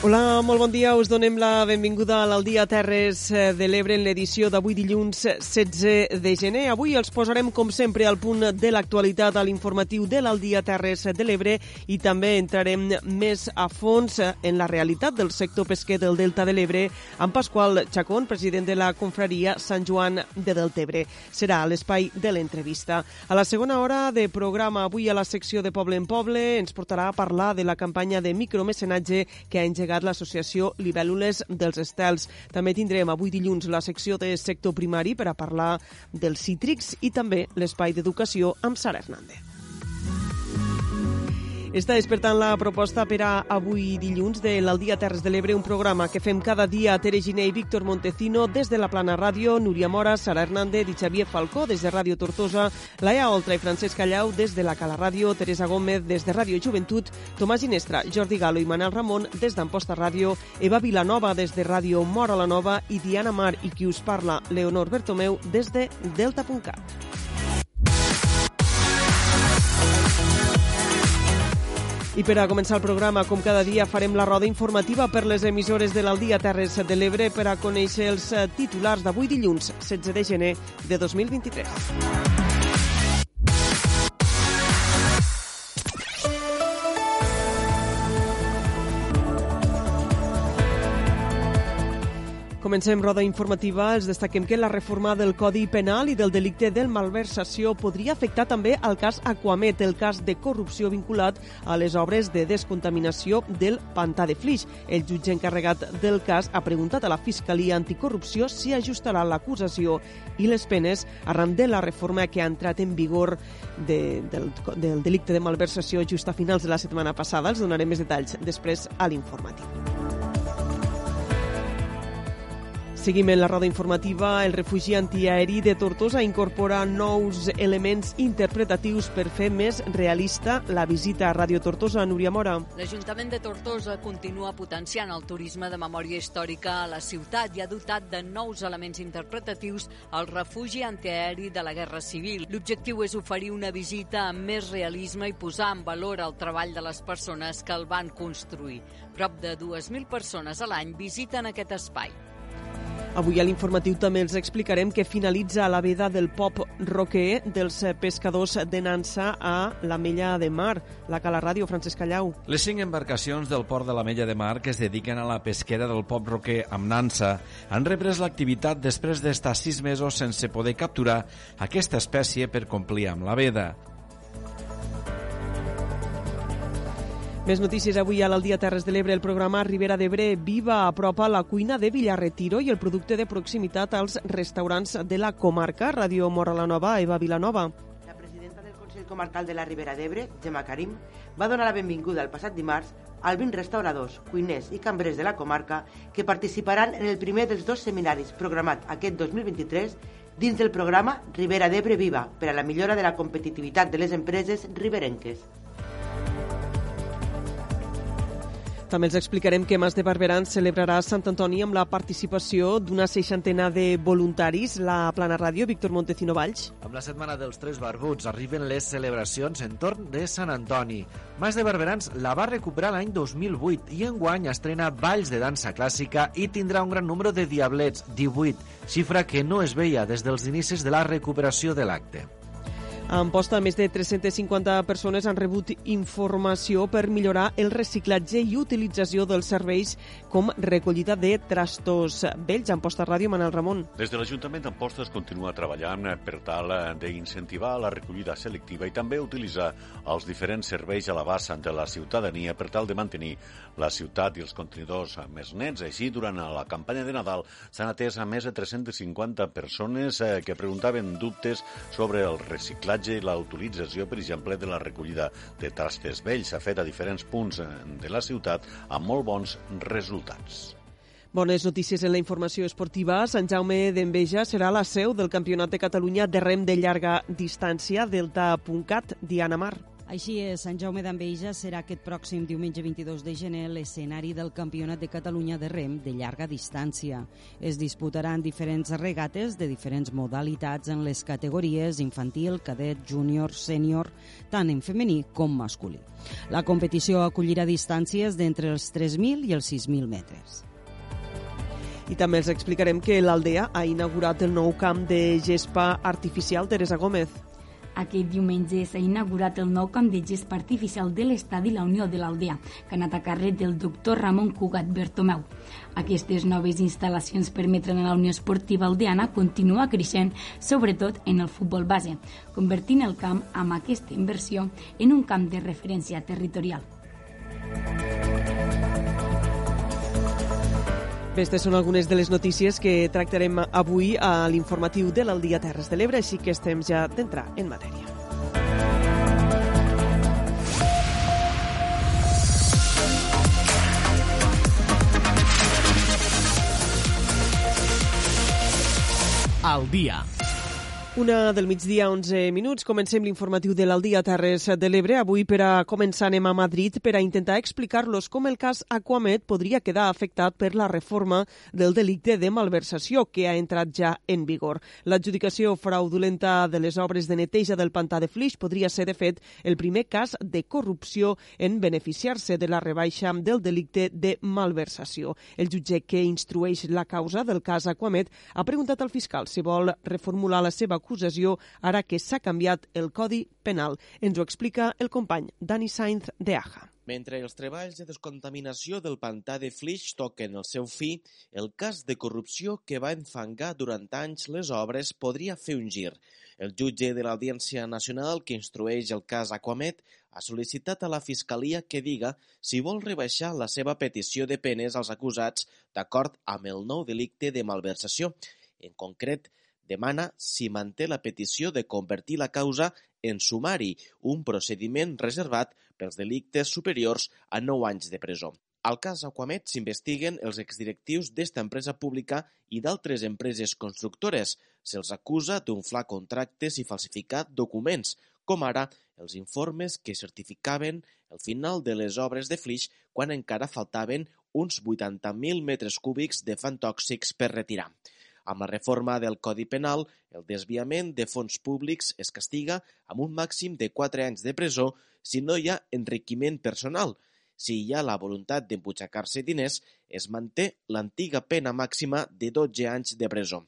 Hola, molt bon dia. Us donem la benvinguda al dia Terres de l'Ebre en l'edició d'avui dilluns 16 de gener. Avui els posarem, com sempre, al punt de l'actualitat a l'informatiu de l'Aldia Terres de l'Ebre i també entrarem més a fons en la realitat del sector pesquer del Delta de l'Ebre amb Pasqual Chacón, president de la confraria Sant Joan de Deltebre. Serà a l'espai de l'entrevista. A la segona hora de programa, avui a la secció de Poble en Poble, ens portarà a parlar de la campanya de micromecenatge que ha engegat l'associació Libèl·lules dels Estels. També tindrem avui dilluns la secció de sector primari per a parlar dels cítrics i també l'espai d'educació amb Sara Hernández. Està despertant la proposta per a avui dilluns de l'Aldia Terres de l'Ebre, un programa que fem cada dia a Tere Giné i Víctor Montecino des de la Plana Ràdio, Núria Mora, Sara Hernández i Xavier Falcó des de Ràdio Tortosa, Laia Oltra i Francesc Callau des de la Cala Ràdio, Teresa Gómez des de Ràdio Joventut, Tomàs Ginestra, Jordi Galo i Manel Ramon des d'Amposta Ràdio, Eva Vilanova des de Ràdio Mora la Nova i Diana Mar i qui us parla, Leonor Bertomeu des de Delta.cat. I per a començar el programa, com cada dia, farem la roda informativa per les emissores de l'Aldia Terres de l'Ebre per a conèixer els titulars d'avui dilluns, 16 de gener de 2023. Comencem roda informativa. Els destaquem que la reforma del Codi Penal i del delicte del malversació podria afectar també el cas Aquamet, el cas de corrupció vinculat a les obres de descontaminació del Pantà de Flix. El jutge encarregat del cas ha preguntat a la Fiscalia Anticorrupció si ajustarà l'acusació i les penes arran de la reforma que ha entrat en vigor de, del, del delicte de malversació just a finals de la setmana passada. Els donarem més detalls després a l'informatiu. Seguim en la roda informativa. El refugi antiaeri de Tortosa incorpora nous elements interpretatius per fer més realista la visita a Ràdio Tortosa. Núria Mora. L'Ajuntament de Tortosa continua potenciant el turisme de memòria històrica a la ciutat i ha dotat de nous elements interpretatius al refugi antiaeri de la Guerra Civil. L'objectiu és oferir una visita amb més realisme i posar en valor el treball de les persones que el van construir. Prop de 2.000 persones a l'any visiten aquest espai. Avui a l'informatiu també els explicarem que finalitza la veda del pop roquer dels pescadors de Nansa a la Mella de Mar. La Cala Ràdio, Francesc Callau. Les cinc embarcacions del port de la Mella de Mar que es dediquen a la pesquera del pop roquer amb Nansa han reprès l'activitat després d'estar sis mesos sense poder capturar aquesta espècie per complir amb la veda. Més notícies avui a l'Aldia Terres de l'Ebre. El programa Ribera d'Ebre Viva apropa la cuina de Villarretiro i el producte de proximitat als restaurants de la comarca. Ràdio Mora la Nova, Eva Vilanova. La presidenta del Consell Comarcal de la Ribera d'Ebre, Gemma Karim, va donar la benvinguda el passat dimarts als 20 restauradors, cuiners i cambrers de la comarca que participaran en el primer dels dos seminaris programat aquest 2023 dins del programa Ribera d'Ebre Viva per a la millora de la competitivitat de les empreses riberenques. També els explicarem que Mas de Barberan celebrarà Sant Antoni amb la participació d'una seixantena de voluntaris. La Plana Ràdio, Víctor Montecino Valls. Amb la Setmana dels Tres Barbuts arriben les celebracions entorn de Sant Antoni. Mas de Barberans la va recuperar l'any 2008 i enguany estrena balls de dansa clàssica i tindrà un gran número de diablets, 18, xifra que no es veia des dels inicis de la recuperació de l'acte. A Amposta, més de 350 persones han rebut informació per millorar el reciclatge i utilització dels serveis com recollida de trastos vells. Amposta Ràdio, Manel Ramon. Des de l'Ajuntament d'Amposta es continua treballant per tal d'incentivar la recollida selectiva i també utilitzar els diferents serveis a l'abast de la ciutadania per tal de mantenir la ciutat i els contenidors més nets. Així, durant la campanya de Nadal s'han atès a més de 350 persones que preguntaven dubtes sobre el reciclatge i la utilització, per exemple, de la recollida de trastes vells. S'ha fet a diferents punts de la ciutat amb molt bons resultats. Bones notícies en la informació esportiva. Sant Jaume d'Enveja serà la seu del Campionat de Catalunya de rem de llarga distància Delta.cat Diana Mar. Així és, Sant Jaume d'Enveja serà aquest pròxim diumenge 22 de gener l'escenari del Campionat de Catalunya de rem de llarga distància. Es disputaran diferents regates de diferents modalitats en les categories infantil, cadet, júnior, sènior, tant en femení com masculí. La competició acollirà distàncies d'entre els 3.000 i els 6.000 metres. I també els explicarem que l'Aldea ha inaugurat el nou camp de gespa artificial Teresa Gómez. Aquest diumenge s'ha inaugurat el nou camp de gespa artificial de l'estadi La Unió de l'Aldea, que ha anat a càrrec del doctor Ramon Cugat Bertomeu. Aquestes noves instal·lacions permetran a la Unió Esportiva Aldeana continuar creixent, sobretot en el futbol base, convertint el camp amb aquesta inversió en un camp de referència territorial. Aquestes són algunes de les notícies que tractarem avui a l'informatiu de l'Aldia Terres de l'Ebre, així que estem ja d'entrar en matèria. Al dia una del migdia, 11 minuts. Comencem l'informatiu de l'Aldia Terres de l'Ebre. Avui, per a començar, anem a Madrid per a intentar explicar-los com el cas Aquamet podria quedar afectat per la reforma del delicte de malversació que ha entrat ja en vigor. L'adjudicació fraudulenta de les obres de neteja del pantà de Flix podria ser, de fet, el primer cas de corrupció en beneficiar-se de la rebaixa del delicte de malversació. El jutge que instrueix la causa del cas Aquamet ha preguntat al fiscal si vol reformular la seva acusació ara que s'ha canviat el Codi Penal. Ens ho explica el company Dani Sainz de Aja. Mentre els treballs de descontaminació del pantà de Flix toquen el seu fi, el cas de corrupció que va enfangar durant anys les obres podria fer un gir. El jutge de l'Audiència Nacional que instrueix el cas Aquamet ha sol·licitat a la Fiscalia que diga si vol rebaixar la seva petició de penes als acusats d'acord amb el nou delicte de malversació. En concret, demana si manté la petició de convertir la causa en sumari, un procediment reservat pels delictes superiors a 9 anys de presó. Al cas Aquamet s'investiguen els exdirectius d'esta empresa pública i d'altres empreses constructores. Se'ls acusa d'un fla contractes i falsificat documents, com ara els informes que certificaven el final de les obres de Flix quan encara faltaven uns 80.000 metres cúbics de fan tòxics per retirar. Amb la reforma del Codi Penal, el desviament de fons públics es castiga amb un màxim de 4 anys de presó si no hi ha enriquiment personal. Si hi ha la voluntat d'embutxacar-se diners, es manté l'antiga pena màxima de 12 anys de presó.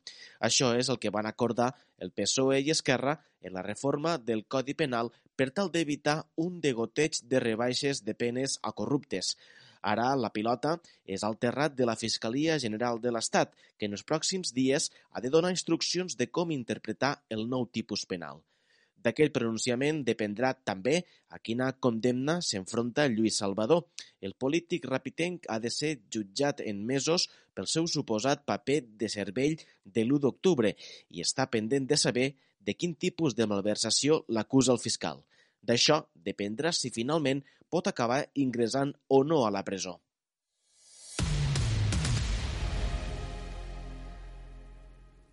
Això és el que van acordar el PSOE i Esquerra en la reforma del Codi Penal per tal d'evitar un degoteig de rebaixes de penes a corruptes. Ara la pilota és al terrat de la Fiscalia General de l'Estat, que en els pròxims dies ha de donar instruccions de com interpretar el nou tipus penal. D'aquell pronunciament dependrà també a quina condemna s'enfronta Lluís Salvador. El polític rapitenc ha de ser jutjat en mesos pel seu suposat paper de cervell de l'1 d'octubre i està pendent de saber de quin tipus de malversació l'acusa el fiscal. D'això dependrà si finalment pot acabar ingressant o no a la presó.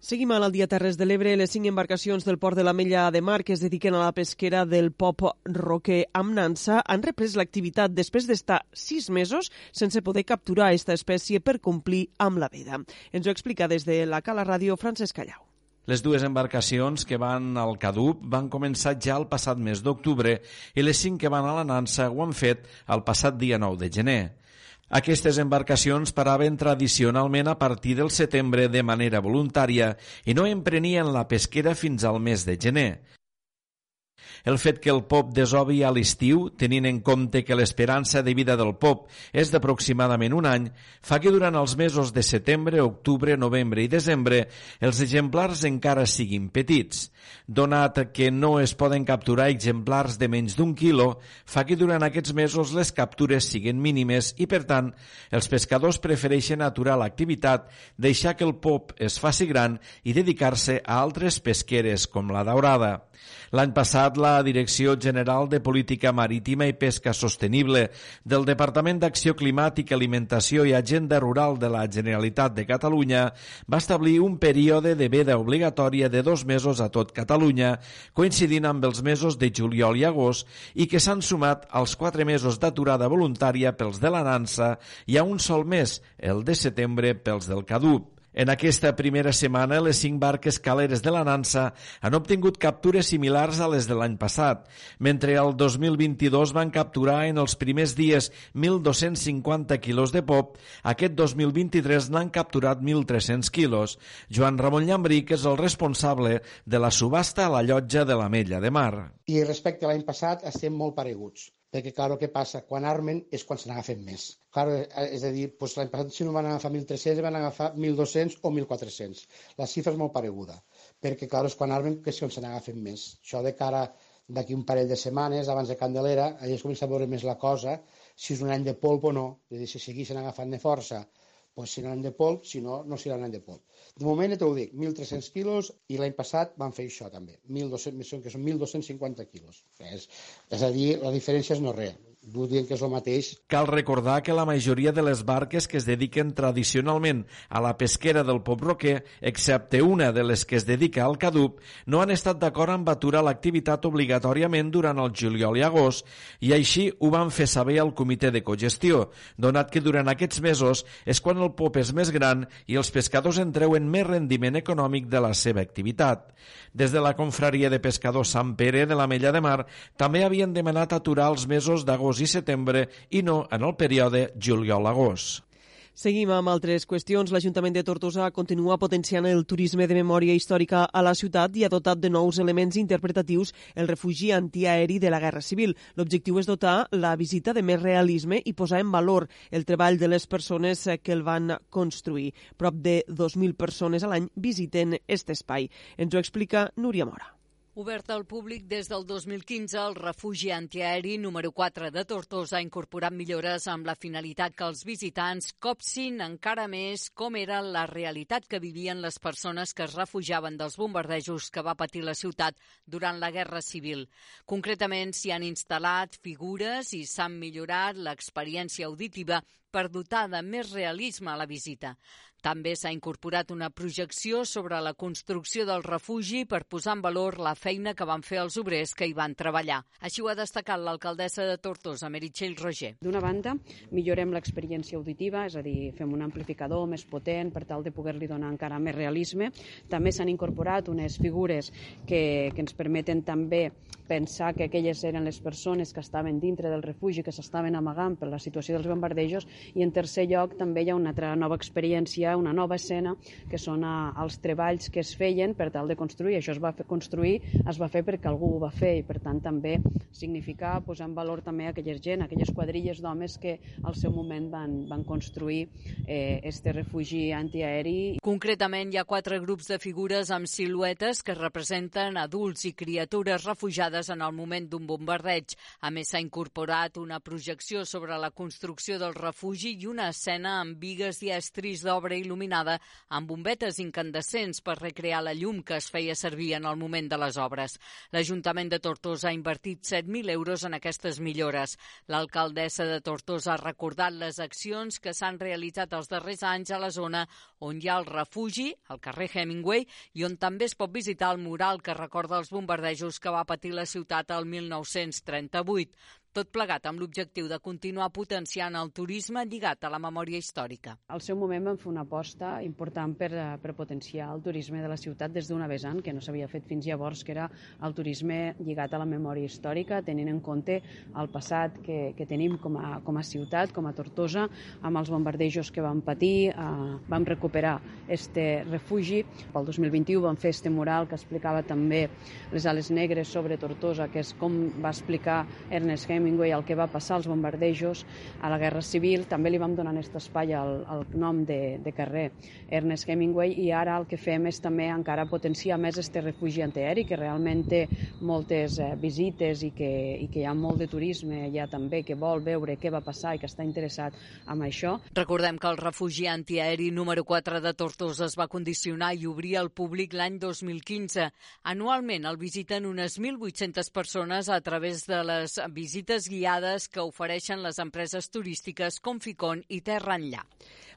Seguim a l'Aldia Terres de l'Ebre. Les cinc embarcacions del port de la Mella de Mar que es dediquen a la pesquera del Pop Roque amb Nansa han reprès l'activitat després d'estar sis mesos sense poder capturar aquesta espècie per complir amb la veda. Ens ho explica des de la Cala Ràdio Francesc Callau. Les dues embarcacions que van al Cadup van començar ja el passat mes d'octubre i les cinc que van a la Nansa ho han fet el passat dia 9 de gener. Aquestes embarcacions paraven tradicionalment a partir del setembre de manera voluntària i no emprenien la pesquera fins al mes de gener. El fet que el pop desobi a l'estiu, tenint en compte que l'esperança de vida del pop és d'aproximadament un any, fa que durant els mesos de setembre, octubre, novembre i desembre els exemplars encara siguin petits. Donat que no es poden capturar exemplars de menys d'un quilo, fa que durant aquests mesos les captures siguin mínimes i, per tant, els pescadors prefereixen aturar l'activitat, deixar que el pop es faci gran i dedicar-se a altres pesqueres com la daurada. L'any passat la Direcció General de Política Marítima i Pesca Sostenible del Departament d'Acció Climàtica, Alimentació i Agenda Rural de la Generalitat de Catalunya va establir un període de veda obligatòria de dos mesos a tot Catalunya, coincidint amb els mesos de juliol i agost, i que s'han sumat als quatre mesos d'aturada voluntària pels de la Nansa i a un sol mes, el de setembre, pels del Cadub. En aquesta primera setmana, les cinc barques caleres de la Nansa han obtingut captures similars a les de l'any passat, mentre el 2022 van capturar en els primers dies 1.250 quilos de pop, aquest 2023 n'han capturat 1.300 quilos. Joan Ramon Llambric és el responsable de la subhasta a la llotja de la Mella de Mar. I respecte a l'any passat estem molt pareguts perquè, clar, què passa? Quan armen és quan se n'agafen més. Clar, eh, és a dir, doncs l'any passat si no van agafar 1.300, van agafar 1.200 o 1.400. La xifra és molt pareguda, perquè, clar, és quan armen que és quan se n'agafen més. Això de cara d'aquí un parell de setmanes, abans de Candelera, allà es comença a veure més la cosa, si és un any de polp o no. És a dir, si segueixen agafant de força, doncs un any de polp, si no, no un any de polp. De moment, ja t'ho dic, 1.300 quilos i l'any passat van fer això també, 1.200, que són 1.250 quilos. És, és a dir, la diferència és no res dient que és el mateix. Cal recordar que la majoria de les barques que es dediquen tradicionalment a la pesquera del Pop Roquer, excepte una de les que es dedica al Cadup, no han estat d'acord amb aturar l'activitat obligatòriament durant el juliol i agost i així ho van fer saber al comitè de cogestió, donat que durant aquests mesos és quan el pop és més gran i els pescadors en treuen més rendiment econòmic de la seva activitat. Des de la confraria de pescadors Sant Pere de la Mella de Mar també havien demanat aturar els mesos d'agost i setembre i no en el període juliol-agost. Seguim amb altres qüestions. L'Ajuntament de Tortosa continua potenciant el turisme de memòria històrica a la ciutat i ha dotat de nous elements interpretatius el refugi antiaeri de la Guerra Civil. L'objectiu és dotar la visita de més realisme i posar en valor el treball de les persones que el van construir. Prop de 2.000 persones a l'any visiten aquest espai. Ens ho explica Núria Mora. Obert al públic des del 2015, el refugi antiaeri número 4 de Tortosa ha incorporat millores amb la finalitat que els visitants copsin encara més com era la realitat que vivien les persones que es refugiaven dels bombardejos que va patir la ciutat durant la Guerra Civil. Concretament, s'hi han instal·lat figures i s'han millorat l'experiència auditiva per dotar de més realisme a la visita. També s'ha incorporat una projecció sobre la construcció del refugi per posar en valor la feina que van fer els obrers que hi van treballar. Així ho ha destacat l'alcaldessa de Tortosa, Meritxell Roger. D'una banda, millorem l'experiència auditiva, és a dir, fem un amplificador més potent per tal de poder-li donar encara més realisme. També s'han incorporat unes figures que, que ens permeten també pensar que aquelles eren les persones que estaven dintre del refugi, que s'estaven amagant per la situació dels bombardejos, i en tercer lloc també hi ha una altra nova experiència una nova escena, que són a, eh, els treballs que es feien per tal de construir. Això es va fer construir, es va fer perquè algú ho va fer i, per tant, també significar posar en valor també aquella gent, aquelles quadrilles d'homes que al seu moment van, van construir eh, este refugi antiaeri. Concretament, hi ha quatre grups de figures amb siluetes que representen adults i criatures refugiades en el moment d'un bombardeig. A més, s'ha incorporat una projecció sobre la construcció del refugi i una escena amb vigues i estris d'obra il·luminada amb bombetes incandescents per recrear la llum que es feia servir en el moment de les obres. L'Ajuntament de Tortosa ha invertit 7.000 euros en aquestes millores. L'alcaldessa de Tortosa ha recordat les accions que s'han realitzat els darrers anys a la zona on hi ha el refugi, al carrer Hemingway, i on també es pot visitar el mural que recorda els bombardejos que va patir la ciutat el 1938. Tot plegat amb l'objectiu de continuar potenciant el turisme lligat a la memòria històrica. Al seu moment vam fer una aposta important per, eh, per potenciar el turisme de la ciutat des d'una vessant que no s'havia fet fins llavors, que era el turisme lligat a la memòria històrica, tenint en compte el passat que, que tenim com a, com a ciutat, com a Tortosa, amb els bombardejos que vam patir, eh, vam recuperar este refugi. Pel 2021 vam fer este mural que explicava també les ales negres sobre Tortosa, que és com va explicar Ernest Hemingway Hemingway el que va passar, els bombardejos a la Guerra Civil. També li vam donar aquest espai al, al nom de, de carrer Ernest Hemingway i ara el que fem és també encara potenciar més este refugi antiaeri que realment té moltes eh, visites i que, i que hi ha molt de turisme allà també que vol veure què va passar i que està interessat en això. Recordem que el refugi antiaeri número 4 de Tortosa es va condicionar i obrir al públic l'any 2015. Anualment el visiten unes 1.800 persones a través de les visites guiades que ofereixen les empreses turístiques com Ficon i Terra Enllà.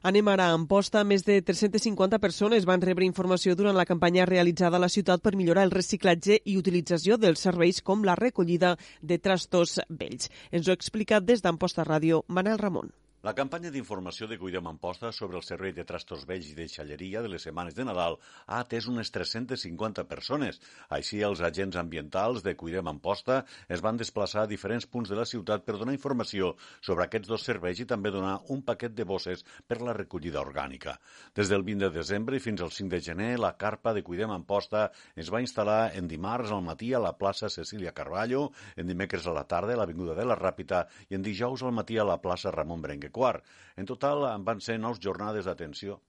Anem ara a Amposta. Més de 350 persones van rebre informació durant la campanya realitzada a la ciutat per millorar el reciclatge i utilització dels serveis com la recollida de trastos vells. Ens ho ha explicat des d'Amposta Ràdio Manel Ramon. La campanya d'informació de Cuidem Amposta sobre el servei de trastos vells i de xalleria de les setmanes de Nadal ha atès unes 350 persones. Així, els agents ambientals de Cuidem Amposta es van desplaçar a diferents punts de la ciutat per donar informació sobre aquests dos serveis i també donar un paquet de bosses per la recollida orgànica. Des del 20 de desembre fins al 5 de gener, la carpa de Cuidem Amposta es va instal·lar en dimarts al matí a la plaça Cecília Carballo, en dimecres a la tarda a l'Avinguda de la Ràpita i en dijous al matí a la plaça Ramon Berenguer quart. En total van ser nou jornades d'atenció.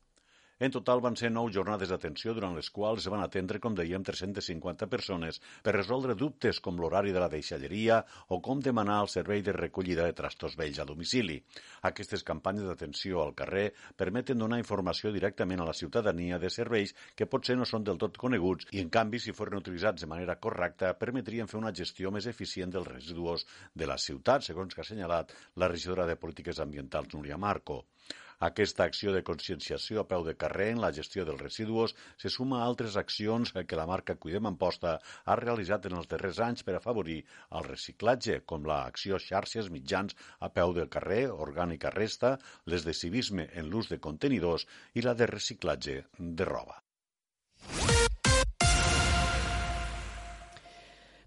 En total van ser nou jornades d'atenció durant les quals es van atendre, com dèiem, 350 persones per resoldre dubtes com l'horari de la deixalleria o com demanar el servei de recollida de trastos vells a domicili. Aquestes campanyes d'atenció al carrer permeten donar informació directament a la ciutadania de serveis que potser no són del tot coneguts i, en canvi, si foren utilitzats de manera correcta, permetrien fer una gestió més eficient dels residus de la ciutat, segons que ha assenyalat la regidora de Polítiques Ambientals, Núria Marco. Aquesta acció de conscienciació a peu de carrer en la gestió dels residus se suma a altres accions que la marca Cuidem Amposta ha realitzat en els darrers anys per afavorir el reciclatge, com l'acció xarxes mitjans a peu del carrer, orgànica resta, les de civisme en l'ús de contenidors i la de reciclatge de roba.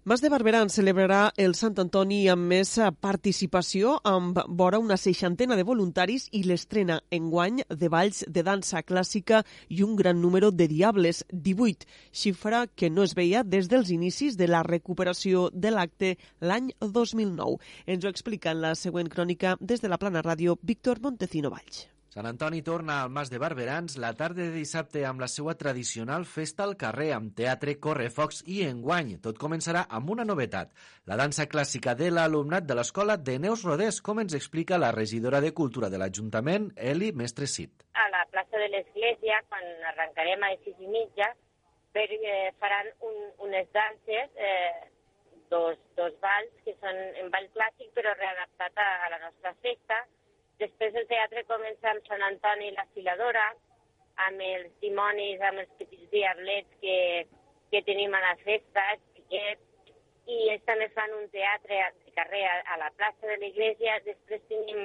Mas de Barberans celebrarà el Sant Antoni amb més participació, amb vora una seixantena de voluntaris i l'estrena enguany de balls de dansa clàssica i un gran número de diables, 18, xifra que no es veia des dels inicis de la recuperació de l'acte l'any 2009. Ens ho explica en la següent crònica des de la Plana Ràdio Víctor Montecino Valls. Sant Antoni torna al Mas de Barberans la tarda de dissabte amb la seva tradicional festa al carrer amb teatre, correfocs i enguany. Tot començarà amb una novetat, la dansa clàssica de l'alumnat de l'escola de Neus Rodés, com ens explica la regidora de Cultura de l'Ajuntament, Eli Mestre Cid. A la plaça de l'Església, quan arrencarem a les sis i mitja, per, eh, faran un, unes danses, eh, dos, dos balls, que són en ball clàssic però readaptat a, a la nostra festa, Després el teatre comença amb Sant Antoni i la filadora, amb els dimonis, amb els petits diablets que, que tenim a la festa, xiquets, i ells també fan un teatre de carrer a, a la plaça de l'església. Després tenim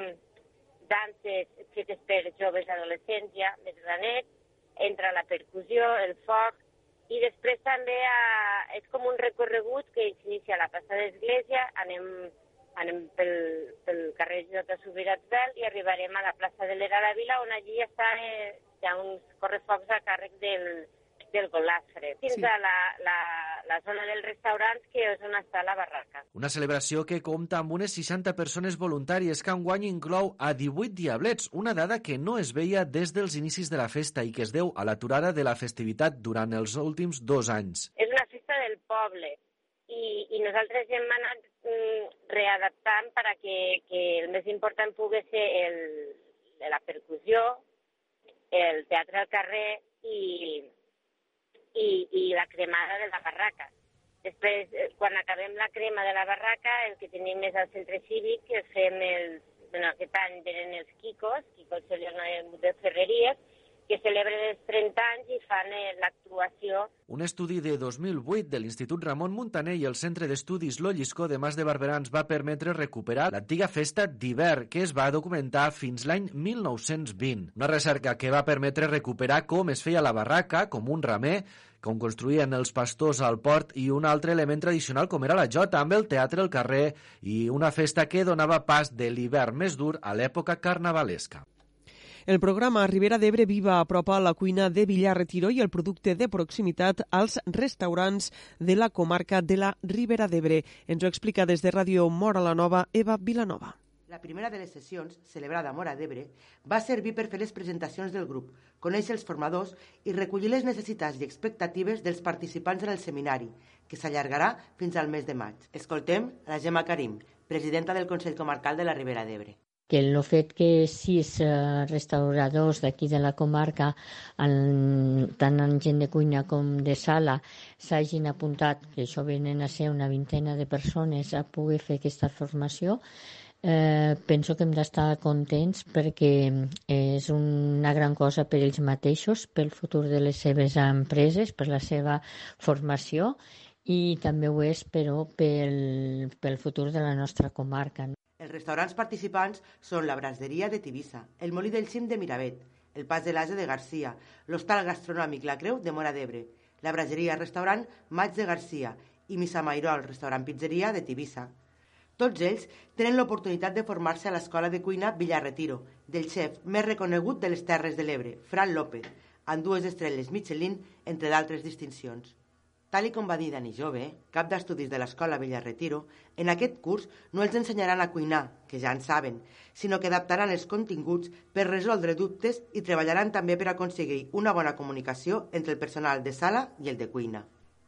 danses fetes per joves adolescents ja, més granets, entra la percussió, el foc, i després també a, és com un recorregut que s'inicia a la plaça d'Església, anem anem pel, pel carrer Jota Subirats Bel i arribarem a la plaça de l'Era de Vila, on allí està, eh, hi ha uns correfocs a càrrec del, del Golafre, fins sí. a la, la, la zona dels restaurants, que és on està la barraca. Una celebració que compta amb unes 60 persones voluntàries que enguany inclou a 18 diablets, una dada que no es veia des dels inicis de la festa i que es deu a l'aturada de la festivitat durant els últims dos anys. És una festa del poble, i, i nosaltres hem anat mm, readaptant per a que, que el més important pugui ser el, la percussió, el teatre al carrer i, i, i la cremada de la barraca. Després, eh, quan acabem la crema de la barraca, el que tenim és al centre cívic, que fem els... Bueno, aquest any venen els Quicos, Quicos Soliano de Ferreries, que celebren els 30 anys i fan eh, l'actuació. Un estudi de 2008 de l'Institut Ramon Muntaner i el Centre d'Estudis Lolliscó de Mas de Barberans va permetre recuperar l'antiga festa d'hivern que es va documentar fins l'any 1920. Una recerca que va permetre recuperar com es feia la barraca, com un ramer, com construïen els pastors al port i un altre element tradicional com era la jota, amb el teatre al carrer i una festa que donava pas de l'hivern més dur a l'època carnavalesca. El programa Ribera d'Ebre Viva apropa la cuina de Villar Retiro i el producte de proximitat als restaurants de la comarca de la Ribera d'Ebre. Ens ho explica des de Ràdio Mora la Nova, Eva Vilanova. La primera de les sessions, celebrada a Mora d'Ebre, va servir per fer les presentacions del grup, conèixer els formadors i recollir les necessitats i expectatives dels participants en el seminari, que s'allargarà fins al mes de maig. Escoltem la Gemma Karim, presidenta del Consell Comarcal de la Ribera d'Ebre que el fet que sis eh, restauradors d'aquí de la comarca, en, tant en gent de cuina com de sala, s'hagin apuntat, que això venen a ser una vintena de persones, a poder fer aquesta formació, Eh, penso que hem d'estar contents perquè és una gran cosa per ells mateixos, pel futur de les seves empreses, per la seva formació i també ho és, però, pel, pel futur de la nostra comarca. Els restaurants participants són la Brasderia de Tivissa, el Molí del Cim de Miravet, el Pas de l'Ase de Garcia, l'Hostal Gastronòmic La Creu de Mora d'Ebre, la Braseria Restaurant Maig de Garcia i Missa Mairol Restaurant Pizzeria de Tivissa. Tots ells tenen l'oportunitat de formar-se a l'Escola de Cuina Villarretiro, del xef més reconegut de les Terres de l'Ebre, Fran López, amb dues estrelles Michelin, entre d'altres distincions. Tal com va dir Dani Jove, cap d'estudis de l'Escola Villarretiro, en aquest curs no els ensenyaran a cuinar, que ja en saben, sinó que adaptaran els continguts per resoldre dubtes i treballaran també per aconseguir una bona comunicació entre el personal de sala i el de cuina.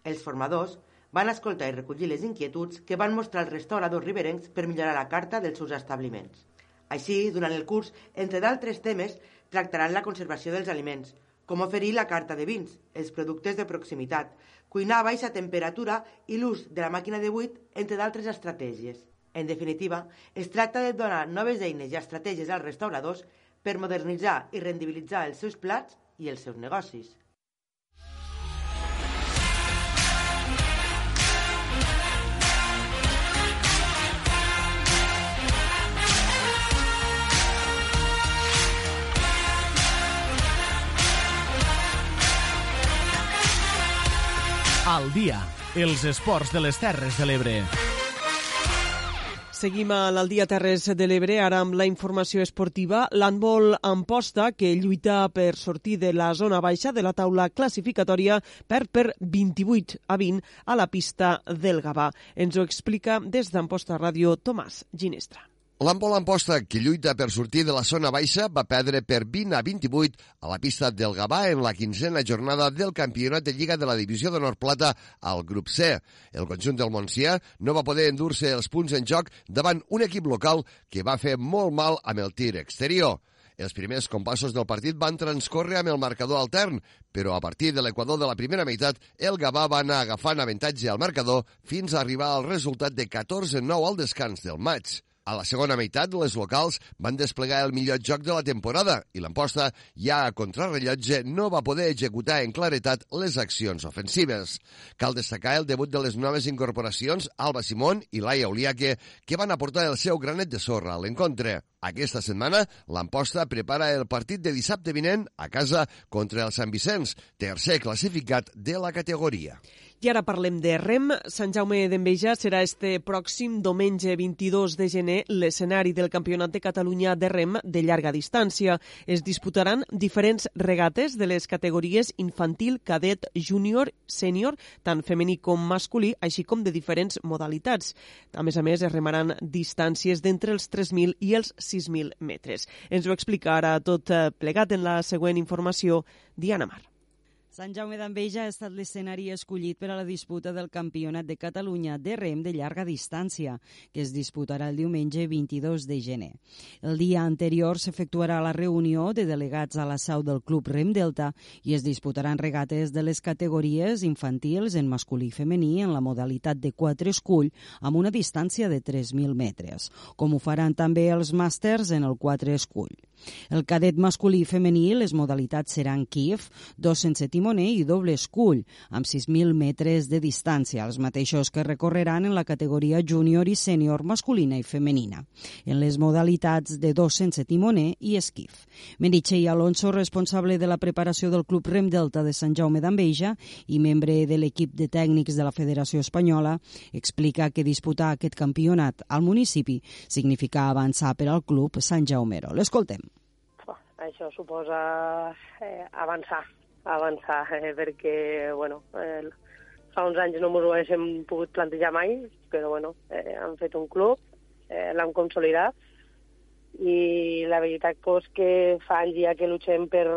Els formadors van escoltar i recollir les inquietuds que van mostrar els restauradors riberencs per millorar la carta dels seus establiments. Així, durant el curs, entre d'altres temes, tractaran la conservació dels aliments, com oferir la carta de vins, els productes de proximitat, cuinar a baixa temperatura i l'ús de la màquina de buit, entre d'altres estratègies. En definitiva, es tracta de donar noves eines i estratègies als restauradors per modernitzar i rendibilitzar els seus plats i els seus negocis. Al dia, els esports de les Terres de l'Ebre. Seguim a l'Aldia Terres de l'Ebre, ara amb la informació esportiva. L'handbol Amposta, que lluita per sortir de la zona baixa de la taula classificatòria, per per 28 a 20 a la pista del Gavà. Ens ho explica des d'Amposta Ràdio Tomàs Ginestra. L'Empol Amposta, que lluita per sortir de la zona baixa, va perdre per 20 a 28 a la pista del Gavà en la quinzena jornada del campionat de Lliga de la Divisió d'Honor Plata al grup C. El conjunt del Montsià no va poder endur-se els punts en joc davant un equip local que va fer molt mal amb el tir exterior. Els primers compassos del partit van transcorrer amb el marcador altern, però a partir de l'equador de la primera meitat, el Gavà va anar agafant avantatge al marcador fins a arribar al resultat de 14-9 al descans del maig. A la segona meitat, les locals van desplegar el millor joc de la temporada i l'emposta, ja a contrarrellotge, no va poder executar en claretat les accions ofensives. Cal destacar el debut de les noves incorporacions Alba Simón i Laia Oliaque, que van aportar el seu granet de sorra a l'encontre. Aquesta setmana, l'Amposta prepara el partit de dissabte vinent a casa contra el Sant Vicenç, tercer classificat de la categoria. I ara parlem de REM. Sant Jaume d'Enveja serà este pròxim diumenge 22 de gener l'escenari del Campionat de Catalunya de REM de llarga distància. Es disputaran diferents regates de les categories infantil, cadet, júnior, sènior, tant femení com masculí, així com de diferents modalitats. A més a més, es remaran distàncies d'entre els 3.000 i els 6.000 metres. Ens ho explica ara tot eh, plegat en la següent informació Diana Mar. Sant Jaume d'Enveja ha estat l'escenari escollit per a la disputa del Campionat de Catalunya de rem de llarga distància, que es disputarà el diumenge 22 de gener. El dia anterior s'efectuarà la reunió de delegats a la seu del Club Rem Delta i es disputaran regates de les categories infantils en masculí i femení en la modalitat de 4 escull amb una distància de 3.000 metres, com ho faran també els màsters en el 4 escull. El cadet masculí i femení, les modalitats seran Kiev, dos sense timoner i doble escull, amb 6.000 metres de distància, els mateixos que recorreran en la categoria júnior i sènior masculina i femenina, en les modalitats de dos sense timoner i esquif. Meritxell Alonso, responsable de la preparació del Club Rem Delta de Sant Jaume d'Enveja i membre de l'equip de tècnics de la Federació Espanyola, explica que disputar aquest campionat al municipi significa avançar per al club Sant Jaumero. L'escoltem això suposa eh, avançar, avançar, eh, perquè, bueno, eh, fa uns anys no ens ho haguéssim pogut plantejar mai, però, bueno, eh, han fet un club, eh, l'han consolidat, i la veritat pues, que fa anys ja que luchem per,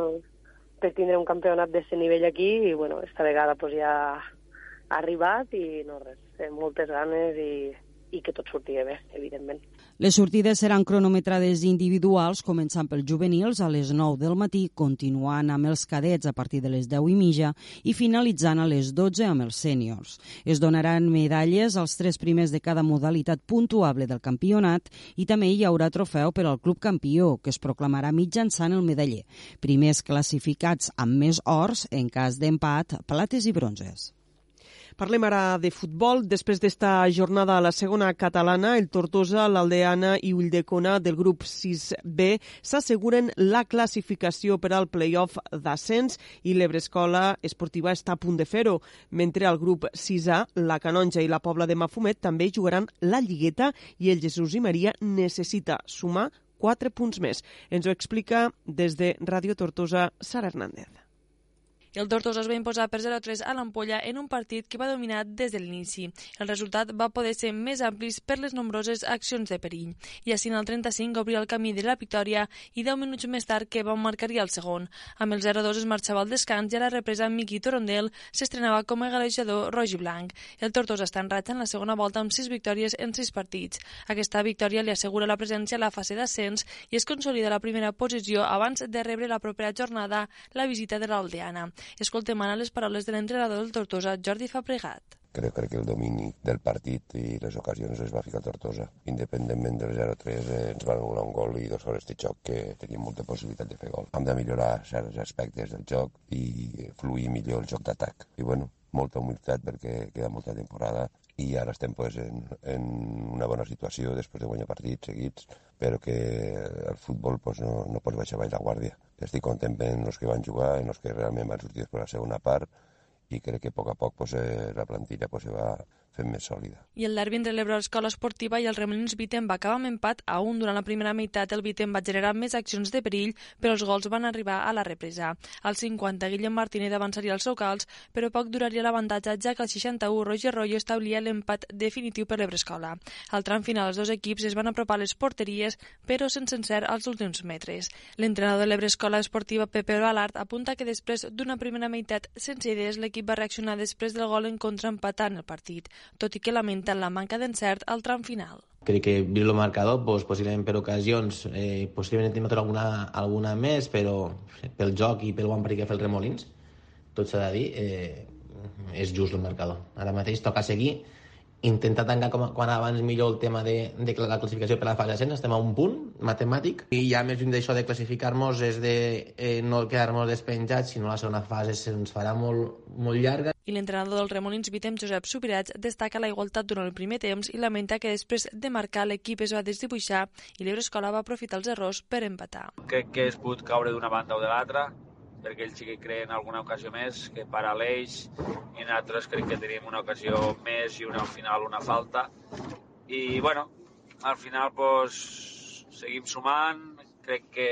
per tindre un campionat d'aquest nivell aquí i bueno, esta vegada pues, ja ha arribat i no res, moltes ganes i, i que tot sortia bé, evidentment. Les sortides seran cronometrades individuals, començant pels juvenils a les 9 del matí, continuant amb els cadets a partir de les 10 i mitja i finalitzant a les 12 amb els sèniors. Es donaran medalles als tres primers de cada modalitat puntuable del campionat i també hi haurà trofeu per al club campió, que es proclamarà mitjançant el medaller. Primers classificats amb més ors, en cas d'empat, plates i bronzes. Parlem ara de futbol. Després d'esta jornada a la segona catalana, el Tortosa, l'Aldeana i Ulldecona del grup 6B s'asseguren la classificació per al play-off d'ascens i l'Ebrescola Esportiva està a punt de fer-ho, mentre al grup 6A, la Canonja i la Pobla de Mafumet també jugaran la Lligueta i el Jesús i Maria necessita sumar 4 punts més. Ens ho explica des de Ràdio Tortosa, Sara Hernández. El Tortosa es va imposar per 0-3 a l'Ampolla en un partit que va dominar des de l'inici. El resultat va poder ser més ampli per les nombroses accions de perill. I així en el 35 obria el camí de la victòria i 10 minuts més tard que va marcaria el segon. Amb el 0-2 es marxava al descans i a la represa Miqui Torondel s'estrenava com a galejador roig i blanc. El Tortosa està en ratxa en la segona volta amb 6 victòries en 6 partits. Aquesta victòria li assegura la presència a la fase d'ascens i es consolida la primera posició abans de rebre la propera jornada la visita de l'Aldeana. Escoltem ara les paraules de l'entrenador del Tortosa, Jordi Fabregat. Crec, crec que el domini del partit i les ocasions es va ficar Tortosa. Independentment del 0-3 eh, ens van donar un gol i dos hores de xoc que teníem molta possibilitat de fer gol. Hem de millorar certs aspectes del joc i fluir millor el joc d'atac. I bueno, molta humilitat perquè queda molta temporada i ara estem pues, en, en una bona situació després de guanyar partits seguits, però que el futbol pues, no, no pots baixar baix la guàrdia. Estic content en els que van jugar, en els que realment van sortir després la segona part, i crec que a poc a poc pues, eh, la plantilla pues, va fent més sòlida. I el derbi entre l'Ebre Escola Esportiva i el Remolins Vitem va acabar amb empat a un. Durant la primera meitat el Vitem va generar més accions de perill, però els gols van arribar a la represa. Al 50 Guillem Martínez avançaria als locals, però poc duraria l'avantatge, ja que al 61 Roger Royo establia l'empat definitiu per l'Ebre Escola. Al tram final els dos equips es van apropar a les porteries, però sense encert als últims metres. L'entrenador de l'Ebre Escola Esportiva Pepe Balart apunta que després d'una primera meitat sense idees l'equip va reaccionar després del gol en contra empatant el partit tot i que lamenten la manca d'encert al tram final. Crec que vist el marcador, doncs, possiblement per ocasions, eh, possiblement hem alguna, alguna més, però pel joc i pel bon partit que fa el Remolins, tot s'ha de dir, eh, és just el marcador. Ara mateix toca seguir intentar tancar com, quan abans millor el tema de, de la classificació per la fase ascens, estem a un punt matemàtic, i ja més lluny d'això de classificar-nos és de eh, no quedar-nos despenjats, sinó la segona fase se'ns farà molt, molt llarga. I l'entrenador del Remolins Vitem, Josep Subirats, destaca la igualtat durant el primer temps i lamenta que després de marcar l'equip es va desdibuixar i l'Ebre Escola va aprofitar els errors per empatar. Crec que es pot caure d'una banda o de l'altra, perquè ells sí que creen alguna ocasió més que para l'eix i nosaltres crec que tenim una ocasió més i una al final una falta. I bueno, al final pues, seguim sumant. Crec que,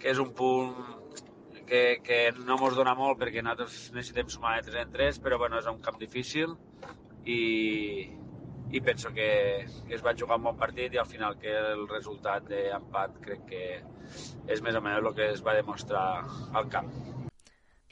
que és un punt que, que no ens dona molt perquè nosaltres necessitem sumar de 3 en 3 però bueno, és un camp difícil i, i penso que, que es va jugar un bon partit i al final que el resultat d'empat crec que és més o menys el que es va demostrar al camp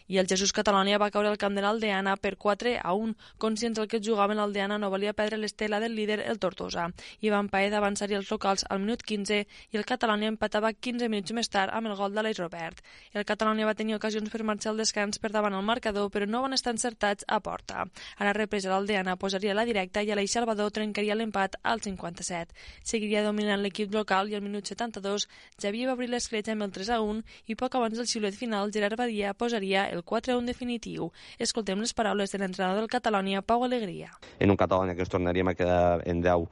i el Jesús Catalònia va caure al camp de l'Aldeana per 4 a 1. Conscients del que jugaven l'Aldeana no volia perdre l'estela del líder, el Tortosa. Ivan Paed avançaria els locals al minut 15 i el Catalònia empatava 15 minuts més tard amb el gol d'Aleix Robert. El Catalònia va tenir ocasions per marxar al descans per davant el marcador, però no van estar encertats a porta. A la represa l'Aldeana posaria la directa i Aleix Salvador trencaria l'empat al 57. Seguiria dominant l'equip local i al minut 72 Javier va obrir l'escletxa amb el 3 a 1 i poc abans del xiulet final Gerard Badia posaria el 4-1 definitiu. Escoltem les paraules de l'entrenador del Catalonia, Pau Alegria. En un Catalonia que ens tornaríem a quedar en 10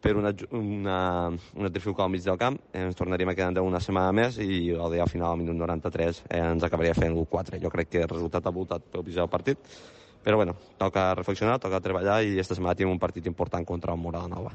per una, una, una trifulca al mig del camp, ens tornaríem a quedar en 10 una setmana més i el dia final, al minut 93, eh, ens acabaria fent l'1-4. Jo crec que el resultat ha voltat pel pitjor del partit, però bueno, toca reflexionar, toca treballar i aquesta setmana tenim un partit important contra el Morada Nova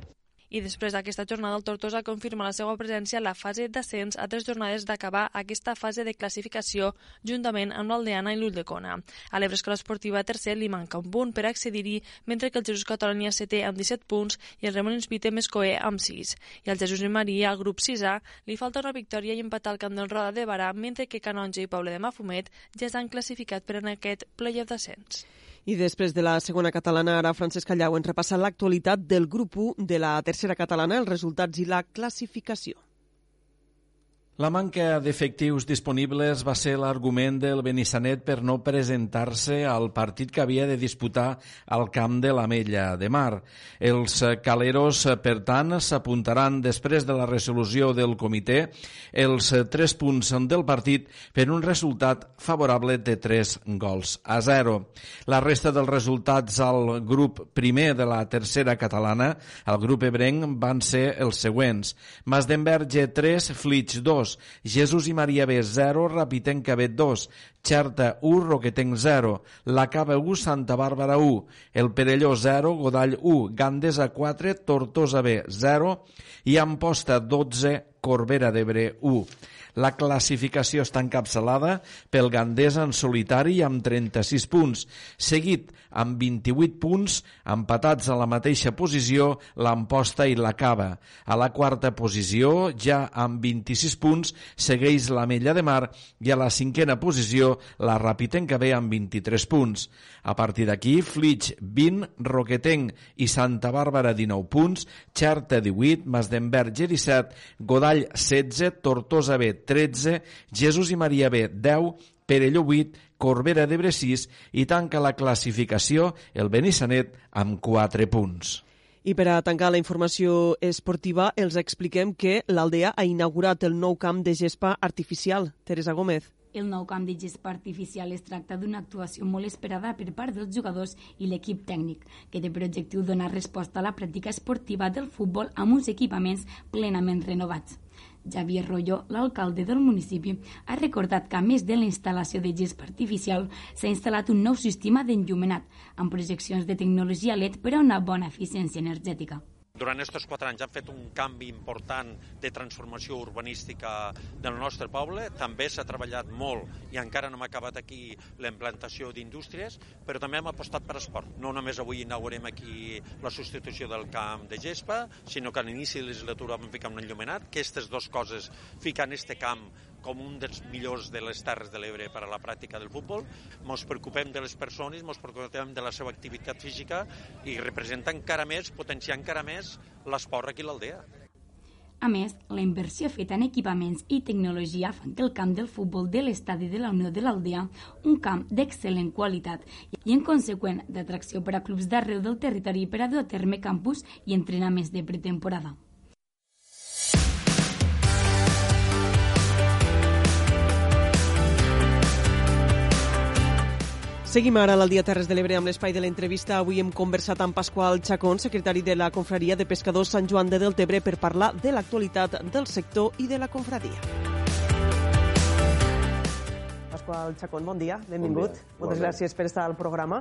I després d'aquesta jornada, el Tortosa confirma la seva presència a la fase d'ascens a tres jornades d'acabar aquesta fase de classificació juntament amb l'Aldeana i l'Ulldecona. A l'Ebre Escola Esportiva tercer li manca un punt per accedir-hi, mentre que el Jesús Catalonia setè amb 17 punts i el Remolins Vite Mescoé amb 6. I al Jesús i Maria, al grup 6A, li falta una victòria i empatar el camp del Roda de Barà, mentre que Canonja i Poble de Mafumet ja s'han classificat per en aquest playoff d'ascens. I després de la segona catalana, ara Francesc Callau ens repassa l'actualitat del grup 1 de la tercera catalana, els resultats i la classificació. La manca d'efectius disponibles va ser l'argument del Benissanet per no presentar-se al partit que havia de disputar al camp de l'Amella de Mar. Els caleros, per tant, s'apuntaran després de la resolució del comitè els tres punts del partit per un resultat favorable de 3 gols a 0. La resta dels resultats al grup primer de la tercera catalana, al grup ebrenc, van ser els següents. Masdenberge 3, Flitx 2, 2, Jesús i Maria B 0, Rapitenca B 2, Xerta 1, Roquetenc 0, La Cava 1, Santa Bàrbara 1, El Perelló 0, Godall 1, Gandesa 4, Tortosa B 0 i Amposta 12, Corbera d'Ebre 1. La classificació està encapçalada pel Gandesa en solitari amb 36 punts, seguit amb 28 punts, empatats a la mateixa posició l'Amposta i la Cava. A la quarta posició, ja amb 26 punts, segueix la Mella de Mar i a la cinquena posició la Rapitenca B amb 23 punts. A partir d'aquí, Flitx 20, Roquetenc i Santa Bàrbara 19 punts, Xerta 18, Masdenberg 17, Godall 16, Tortosa B 13, Jesús i Maria B 10, Perelló 8, Corbera d'Ebre 6 i tanca la classificació el Benissanet amb 4 punts. I per a tancar la informació esportiva, els expliquem que l'Aldea ha inaugurat el nou camp de gespa artificial. Teresa Gómez. El nou camp de gespa artificial es tracta d'una actuació molt esperada per part dels jugadors i l'equip tècnic, que té per objectiu donar resposta a la pràctica esportiva del futbol amb uns equipaments plenament renovats. Javier Rollo, l'alcalde del municipi, ha recordat que a més de la instal·lació de gespa artificial s'ha instal·lat un nou sistema d'enllumenat amb projeccions de tecnologia LED per a una bona eficiència energètica. Durant aquests quatre anys han fet un canvi important de transformació urbanística del nostre poble. També s'ha treballat molt i encara no hem acabat aquí la implantació d'indústries, però també hem apostat per esport. No només avui inaugurem aquí la substitució del camp de gespa, sinó que a l'inici de la legislatura vam ficar un enllumenat, que aquestes dues coses fiquen este camp com un dels millors de les Terres de l'Ebre per a la pràctica del futbol. Ens preocupem de les persones, ens preocupem de la seva activitat física i representa encara més, potenciar encara més l'esport aquí a l'aldea. A més, la inversió feta en equipaments i tecnologia fan que el camp del futbol de l'estadi de la Unió de l'Aldea, un camp d'excel·lent qualitat i en conseqüent d'atracció per a clubs d'arreu del territori per a dur a terme campus i entrenaments de pretemporada. Seguim ara al Dia Terres de l'Ebre amb l'espai de l'entrevista. Avui hem conversat amb Pasqual Chacón, secretari de la Confraria de Pescadors Sant Joan de Deltebre, per parlar de l'actualitat del sector i de la confraria. Pasqual Chacón, bon dia, benvingut. Bon dia. Moltes Bon dia. gràcies per estar al programa.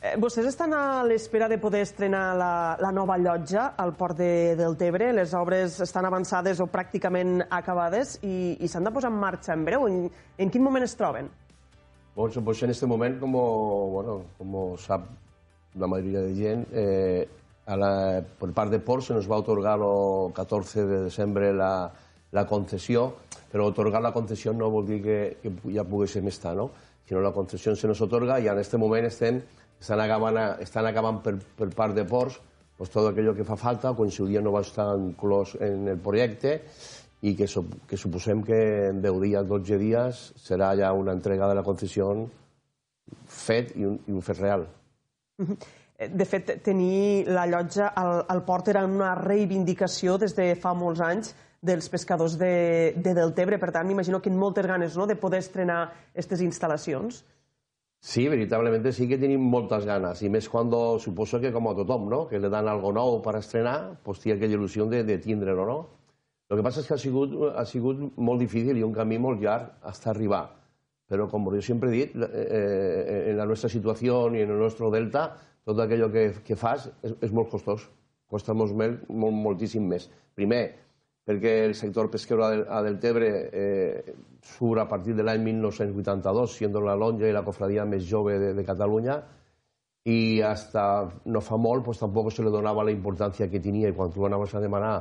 Eh, vostès estan a l'espera de poder estrenar la, la nova llotja al port de Deltebre. Les obres estan avançades o pràcticament acabades i, i s'han de posar en marxa en breu. En, en quin moment es troben? Pues, pues en este momento, como, bueno, como sabe la mayoría de gente, eh, a la, por parte de Porsche se nos va otorgar el 14 de diciembre la, la concesión, pero otorgar la concesión no vol dir que, que ja poguéssim estar, no? sinó la concessió se nos otorga i en este moment estem, estan acabant, estan acabant per, per part de Porsche pues todo aquello que fa falta, quan si dia no va estar inclòs en el projecte, i que, sup que suposem que en 10 dies, 12 dies, serà ja una entrega de la concessió fet i un, i un fet real. Eh, De fet, tenir la llotja al, al port era una reivindicació des de fa molts anys dels pescadors de, de Deltebre. Per tant, m'imagino que en moltes ganes no, de poder estrenar aquestes instal·lacions. Sí, veritablement sí que tenim moltes ganes, i més quan suposo que com a tothom, no? que le dan algo nou per estrenar, pues té aquella il·lusió de, de tindre-ho, no? El que passa és que ha sigut, ha sigut molt difícil i un camí molt llarg hasta arribar. Però, com jo sempre he dit, eh, en la nostra situació i en el nostre delta, tot aquello que, que fas és, és molt costós. costa molt, molt, moltíssim més. Primer, perquè el sector pesquero a Deltebre eh, surt a partir de l'any 1982, siendo la lonja i la cofradia més jove de, de Catalunya, i hasta no fa molt pues, tampoc se li donava la importància que tenia i quan tu anaves a demanar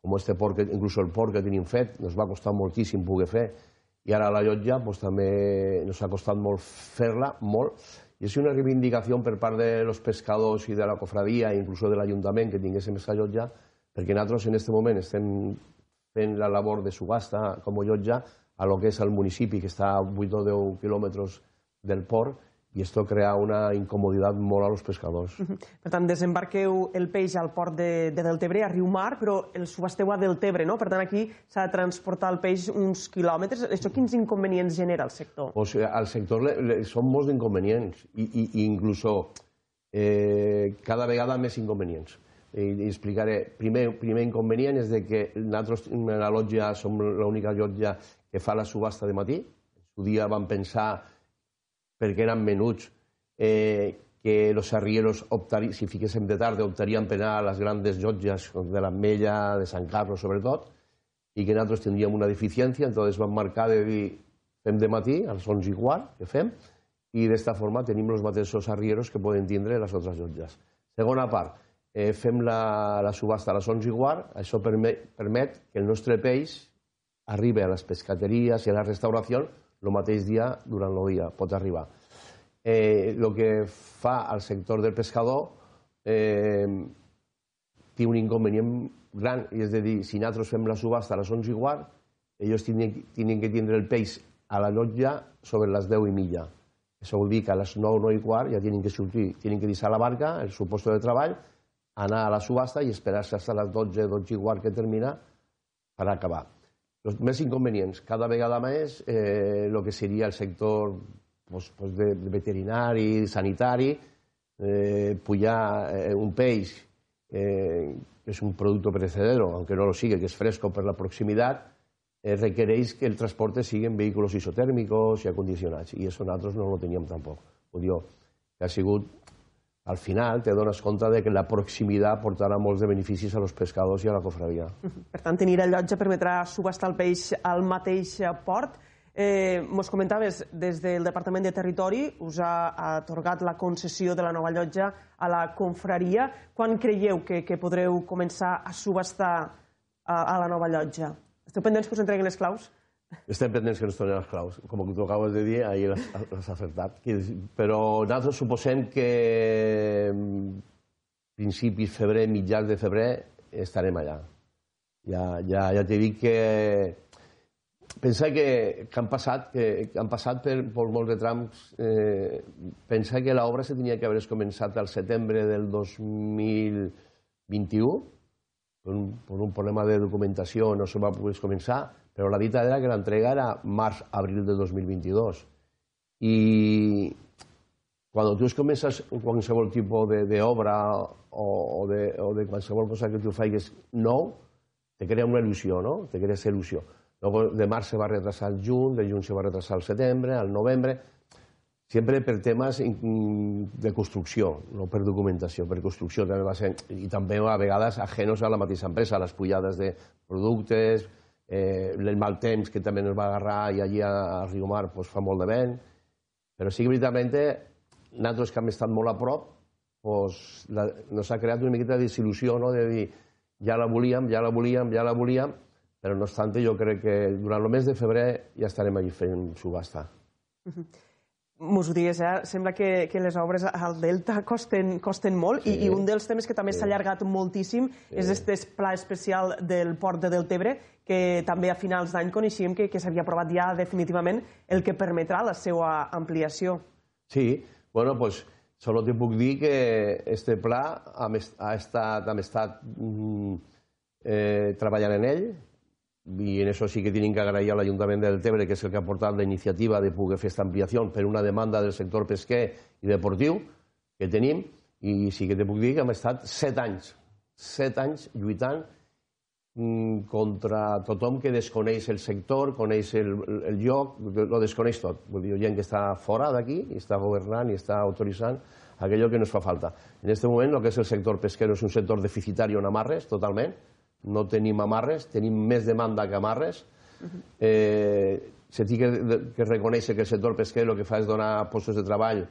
com este porc, inclús el porc que tenim fet, ens va costar moltíssim poder fer i ara la llotja pues, també ens ha costat molt fer-la, molt, i és una reivindicació per part de los pescadors i de la cofradia, inclús de l'Ajuntament, que tinguéssim aquesta llotja, perquè nosaltres en aquest moment estem fent la labor de subhasta com a llotja a lo que és el municipi, que està a 8 o 10 quilòmetres del port, i esto crea una incomoditat molt a los pescadors. Uh -huh. Per tant, desembarqueu el peix al port de, de Deltebre, a Riu Mar, però el subhasteu a Deltebre, no? Per tant, aquí s'ha de transportar el peix uns quilòmetres. Això quins inconvenients genera al sector? Pues, al sector le, le, són molts inconvenients, i, i, i inclús eh, cada vegada més inconvenients. I, i explicaré. Primer, primer inconvenient és de que nosaltres, la lotja, som l'única llotja que fa la subhasta de matí. En dia vam pensar perquè eren menuts, eh, que els arrieros, optari, si fiquéssim de tarda, optarien per anar a les grans llotges de l'Ametlla, de Sant Carlos, sobretot, i que nosaltres tindríem una deficiència, entonces vam marcar de dir fem de matí, als 11 i quart, que fem, i d'esta forma tenim els mateixos arrieros que poden tindre les altres llotges. Segona part, eh, fem la, la subhasta a les 11 i quart, això permet, permet que el nostre peix arribi a les pescateries i a la restauració el mateix dia durant el dia pot arribar. Eh, el que fa al sector del pescador eh, té un inconvenient gran, és a dir, si nosaltres fem la subhasta a les 11 i quart, ells tenen, que tindre el peix a la llotja sobre les 10 i mitja. Això vol dir que a les 9, 9 i quart ja tenen que sortir, tenen que deixar la barca, el seu de treball, anar a la subhasta i esperar-se fins a les 12, 12 i quart que termina per acabar. Els més inconvenients, cada vegada més, eh, el que seria el sector pues, pues de, de veterinari, sanitari, eh, pujar eh, un peix eh, que és un producte perecedero, aunque no lo sigue, que és fresco per la proximitat, eh, requereix que el transporte sigui en vehicles isotèrmicos i acondicionats, i això nosaltres no ho teníem tampoc. Vull dir, que ha sigut al final te dones compte de que la proximitat portarà molts de beneficis a los pescadors i a la cofradia. Per tant, tenir el llotja permetrà subhastar el peix al mateix port. Eh, mos comentaves, des del Departament de Territori us ha atorgat la concessió de la nova llotja a la confraria. Quan creieu que, que podreu començar a subhastar a, a la nova llotja? Esteu pendents que us entreguen les claus? Estem pendents que ens tornen les claus. Com que tu acabes de dir, ahir l'has acertat. Però nosaltres suposem que mm, principis febrer, mitjans de febrer, estarem allà. Ja, ja, ja t'he dit que pensa que, que han passat, que, que han passat per, per molts de trams. Eh, pensa que l'obra se tenia que haver començat al setembre del 2021, per un, per un problema de documentació no se va poder començar, però la dita era que l'entrega era març-abril de 2022. I quan tu comences qualsevol tipus d'obra o, o, de, o de qualsevol cosa que tu faigues nou, te crea una il·lusió, no? Te crea aquesta il·lusió. Luego de març se va retrasar al juny, de juny se va retrasar al setembre, al novembre, sempre per temes de construcció, no per documentació, per construcció també va ser, i també a vegades ajenos a la mateixa empresa, les pujades de productes, eh, el mal temps que també ens va agarrar i allí a, a Riomar pues, fa molt de vent, però sí que veritablement nosaltres que hem estat molt a prop pues, la, nos ha creat una miqueta de desil·lusió no? de dir ja la volíem, ja la volíem, ja la volíem, però no obstant jo crec que durant el mes de febrer ja estarem allí fent subhasta. Uh -huh. Mos ho digues, eh? sembla que, que les obres al Delta costen, costen molt sí. i, i un dels temes que també s'ha sí. allargat moltíssim sí. és aquest pla especial del port de Deltebre que també a finals d'any coneixíem que, que s'havia aprovat ja definitivament el que permetrà la seva ampliació. Sí, bueno, pues solo te puc dir que este pla ha estat, hem estat mm, eh, treballant en ell, i en això sí que tenim que agrair a l'Ajuntament del Tebre, que és el que ha portat la iniciativa de poder fer aquesta ampliació per una demanda del sector pesquer i deportiu que tenim, i sí que te puc dir que hem estat set anys, set anys lluitant contra tothom que desconeix el sector, coneix el, el lloc, lo desconeix tot. Vull dir, gent que està fora d'aquí i està governant i està autoritzant aquello que nos fa falta. En este moment, el que és el sector pesquero és un sector deficitari en amarres, totalment. No tenim amarres, tenim més demanda que amarres. Eh, se té que, que reconèixer que el sector pesquero el que fa és donar postos de treball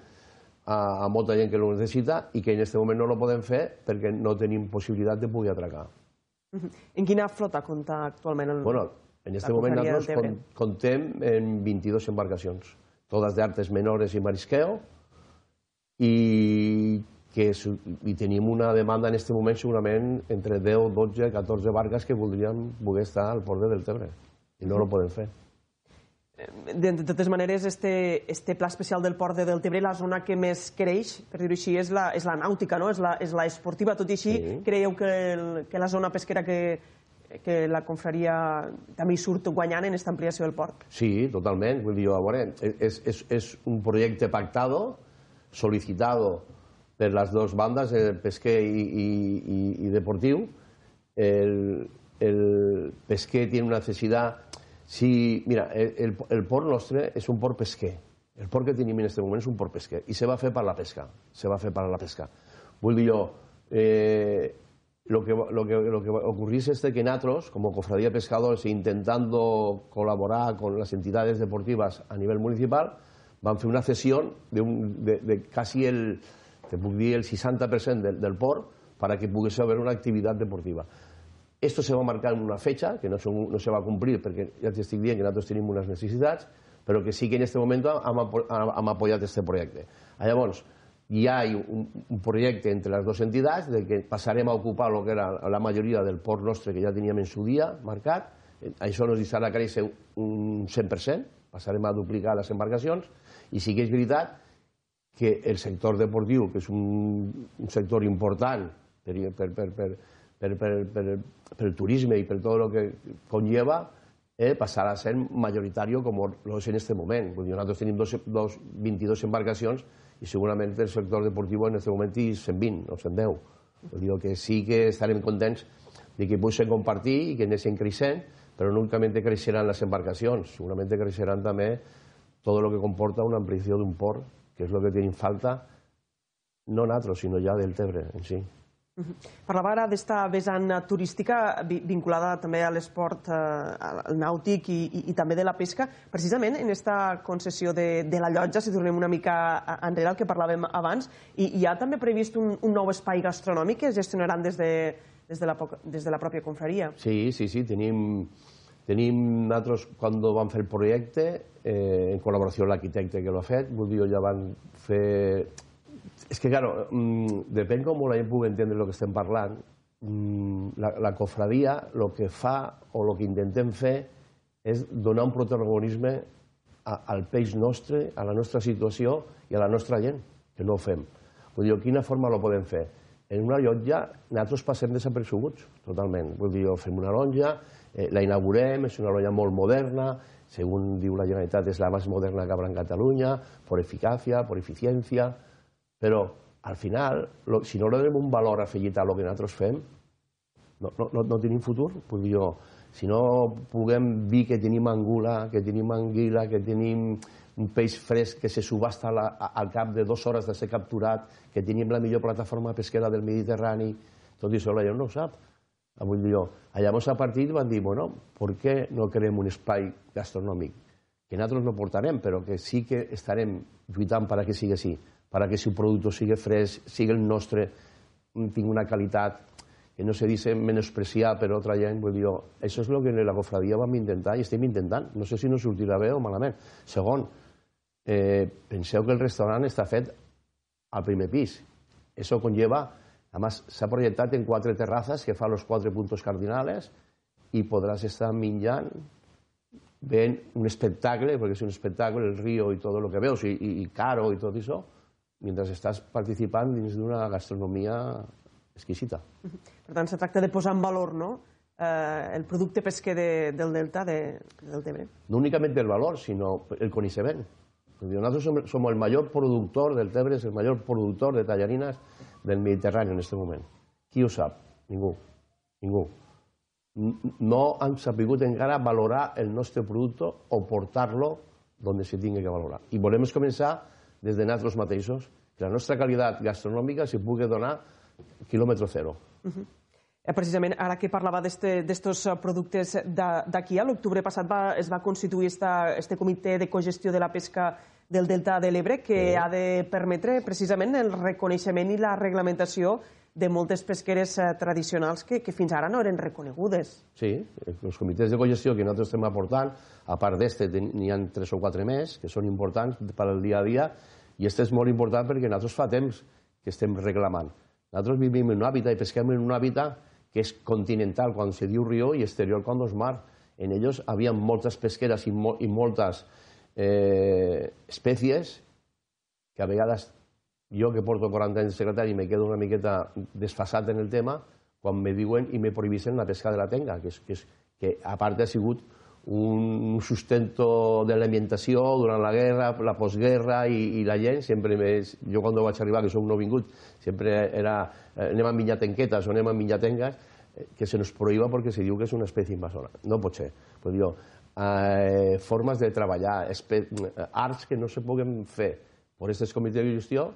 a, a molta gent que lo necessita i que en aquest moment no lo podem fer perquè no tenim possibilitat de poder atracar. En quina flota compta actualment el, Bueno, en este moment nosotros con- contem en 22 embarcacions, todas de artes menores i marisqueo, i que i tenim una demanda en este moment segurament entre 10, 12, 14 barques que voldrien poder estar al port de Deltebre i no lo podem fer. De, de totes maneres, este, este pla especial del port de Deltebre, la zona que més creix, per dir-ho així, és la, és la nàutica, no? és, la, és la esportiva. Tot i així, sí. creieu que, el, que la zona pesquera que, que la confraria també hi surt guanyant en aquesta ampliació del port? Sí, totalment. Vull dir, a veure, és, és, és un projecte pactado, solicitado per les dues bandes, el pesquer i, i, i, i deportiu. El, el pesquer tiene una necesidad... Si, mira, el, el, port nostre és un port pesquer. El port que tenim en aquest moment és un port pesquer i se va fer per la pesca. Se va fer per la pesca. Vull dir eh, lo que, lo que, lo que ocurrís es que nosotros, como Cofradía de Pescadores, intentando colaborar con las entidades deportivas a nivel municipal, van hacer una cesión de, un, de, casi el, el 60% del, del para que pudiese haber una actividad deportiva. Esto se va a marcar en una fecha, que no se, no se va a cumplir, perquè ja t'estic dient que nosaltres tenim unes necessitats, però que sí que en aquest moment hem, apo- hem apoyat este projecte. Llavors, hi ha un, un projecte entre les dues entitats de que passarem a ocupar el que era la majoria del port nostre que ja teníem en su dia marcat. Això nos deixarà créixer un 100%, passarem a duplicar les embarcacions, i sí que és veritat que el sector deportiu, que és un, un sector important per, per, per, per, per, per, per, per el turisme i per tot el que conlleva, eh, passarà a ser majoritari com lo és en este dir, nosaltres tenim dos, dos, 22 embarcacions i segurament el sector deportiu en aquest moment hi 120 o 110. Vull dir que sí que estarem contents de que poden compartir i que anessin creixent, però no únicament creixeran les embarcacions, segurament creixeran també tot el que comporta una ampliació d'un port, que és el que tenim falta, no nosaltres, sinó ja del Tebre en si. Parlava ara d'esta vessant turística vi- vinculada també a l'esport, eh, nàutic i, i, i també de la pesca. Precisament en esta concessió de, de la llotja, si tornem una mica enrere al que parlàvem abans, i hi ha també previst un, un nou espai gastronòmic que es gestionaran des de, des de, la, des de la pròpia confraria. Sí, sí, sí, tenim, tenim nosaltres, quan vam fer el projecte, eh, en col·laboració amb l'arquitecte que l'ha fet, vull dir, ja van fer... És que, claro, mm, depèn com la gent pugui entendre el que estem parlant. Mm, la, la cofradia, el que fa o el que intentem fer és donar un protagonisme a, al peix nostre, a la nostra situació i a la nostra gent, que no ho fem. Vull dir, quina forma lo podem fer? En una llotja nosaltres passem desapercebuts, totalment. Vull dir, fem una lonja, eh, la inaugurem, és una lonja molt moderna, según diu la Generalitat, és la més moderna que habrá en Catalunya, por eficacia, por eficiencia, però al final, lo, si no donem un valor afegit a lo que nosaltres fem, no, no, no, tenim futur. Vull dir, jo, si no puguem dir que tenim angula, que tenim anguila, que tenim un peix fresc que se subhasta la, al cap de dues hores de ser capturat, que tenim la millor plataforma pesquera del Mediterrani, tot això la gent no ho sap. Ah, Vull dir jo, llavors a partir van dir, bueno, ¿por qué no creem un espai gastronòmic? Que nosaltres no portarem, però que sí que estarem lluitant per a que sigui així, per a que si el producte sigui fresc, sigui el nostre, tingui una qualitat que no se dice menospreciar per altra gent, vull dir, jo, això és el que la cofradia vam intentar i estem intentant. No sé si no sortirà bé o malament. Segon, eh, penseu que el restaurant està fet al primer pis. Eso conlleva, además s'ha projectat en quatre terrazas que fa los quatre puntos cardinales i podràs estar menjant veient un espectacle, perquè és un espectacle, el río i tot el que veus, i, i, i caro i tot això, mentre estàs participant dins d'una gastronomia exquisita. Per tant, se tracta de posar en valor no? eh, el producte pesquer de, del delta de, del Tebre. no únicamente el valor, sino el conocimiento. Nosotros somos, somos el mayor productor del Tebre, es el mayor productor de tallarinas del Mediterráneo en este momento. Qui ho sap? Ningú. Ningú. No han sabut encara valorar el nostre producte o portar-lo on se tingui que valorar. I volem començar des de nosaltres mateixos, que la nostra qualitat gastronòmica se pugui donar quilòmetre zero. Uh -huh. Eh, precisament, ara que parlava d'estos eh, productes d'aquí, a l'octubre passat va, es va constituir esta, este comitè de cogestió de la pesca del Delta de l'Ebre que sí. ha de permetre precisament el reconeixement i la reglamentació de moltes pesqueres eh, tradicionals que, que fins ara no eren reconegudes. Sí, els comitès de cogestió que nosaltres estem aportant, a part d'este n'hi ha tres o quatre més que són importants per al dia a dia i este és molt important perquè nosaltres fa temps que estem reclamant. Nosaltres vivim en un hàbitat i pesquem en un hàbitat que és continental quan se diu rió i exterior quan és mar. En ells havia moltes pesqueres i, mo i moltes eh, espècies que a vegades jo que porto 40 anys de secretari me quedo una miqueta desfasat en el tema quan me diuen i me prohibissin la pesca de la tenga, que, és, que, és, que a part ha sigut un sustento de l'alimentació durant la guerra, la postguerra i, i la gent sempre més... Jo quan vaig arribar, que som no vingut, sempre era eh, anem a menjar tenquetes o anem a menjar tengues, eh, que se nos prohíba perquè se diu que és una espècie invasora. No pot ser. Però jo, eh, formes de treballar, arts que no se puguen fer per aquests comitès de gestió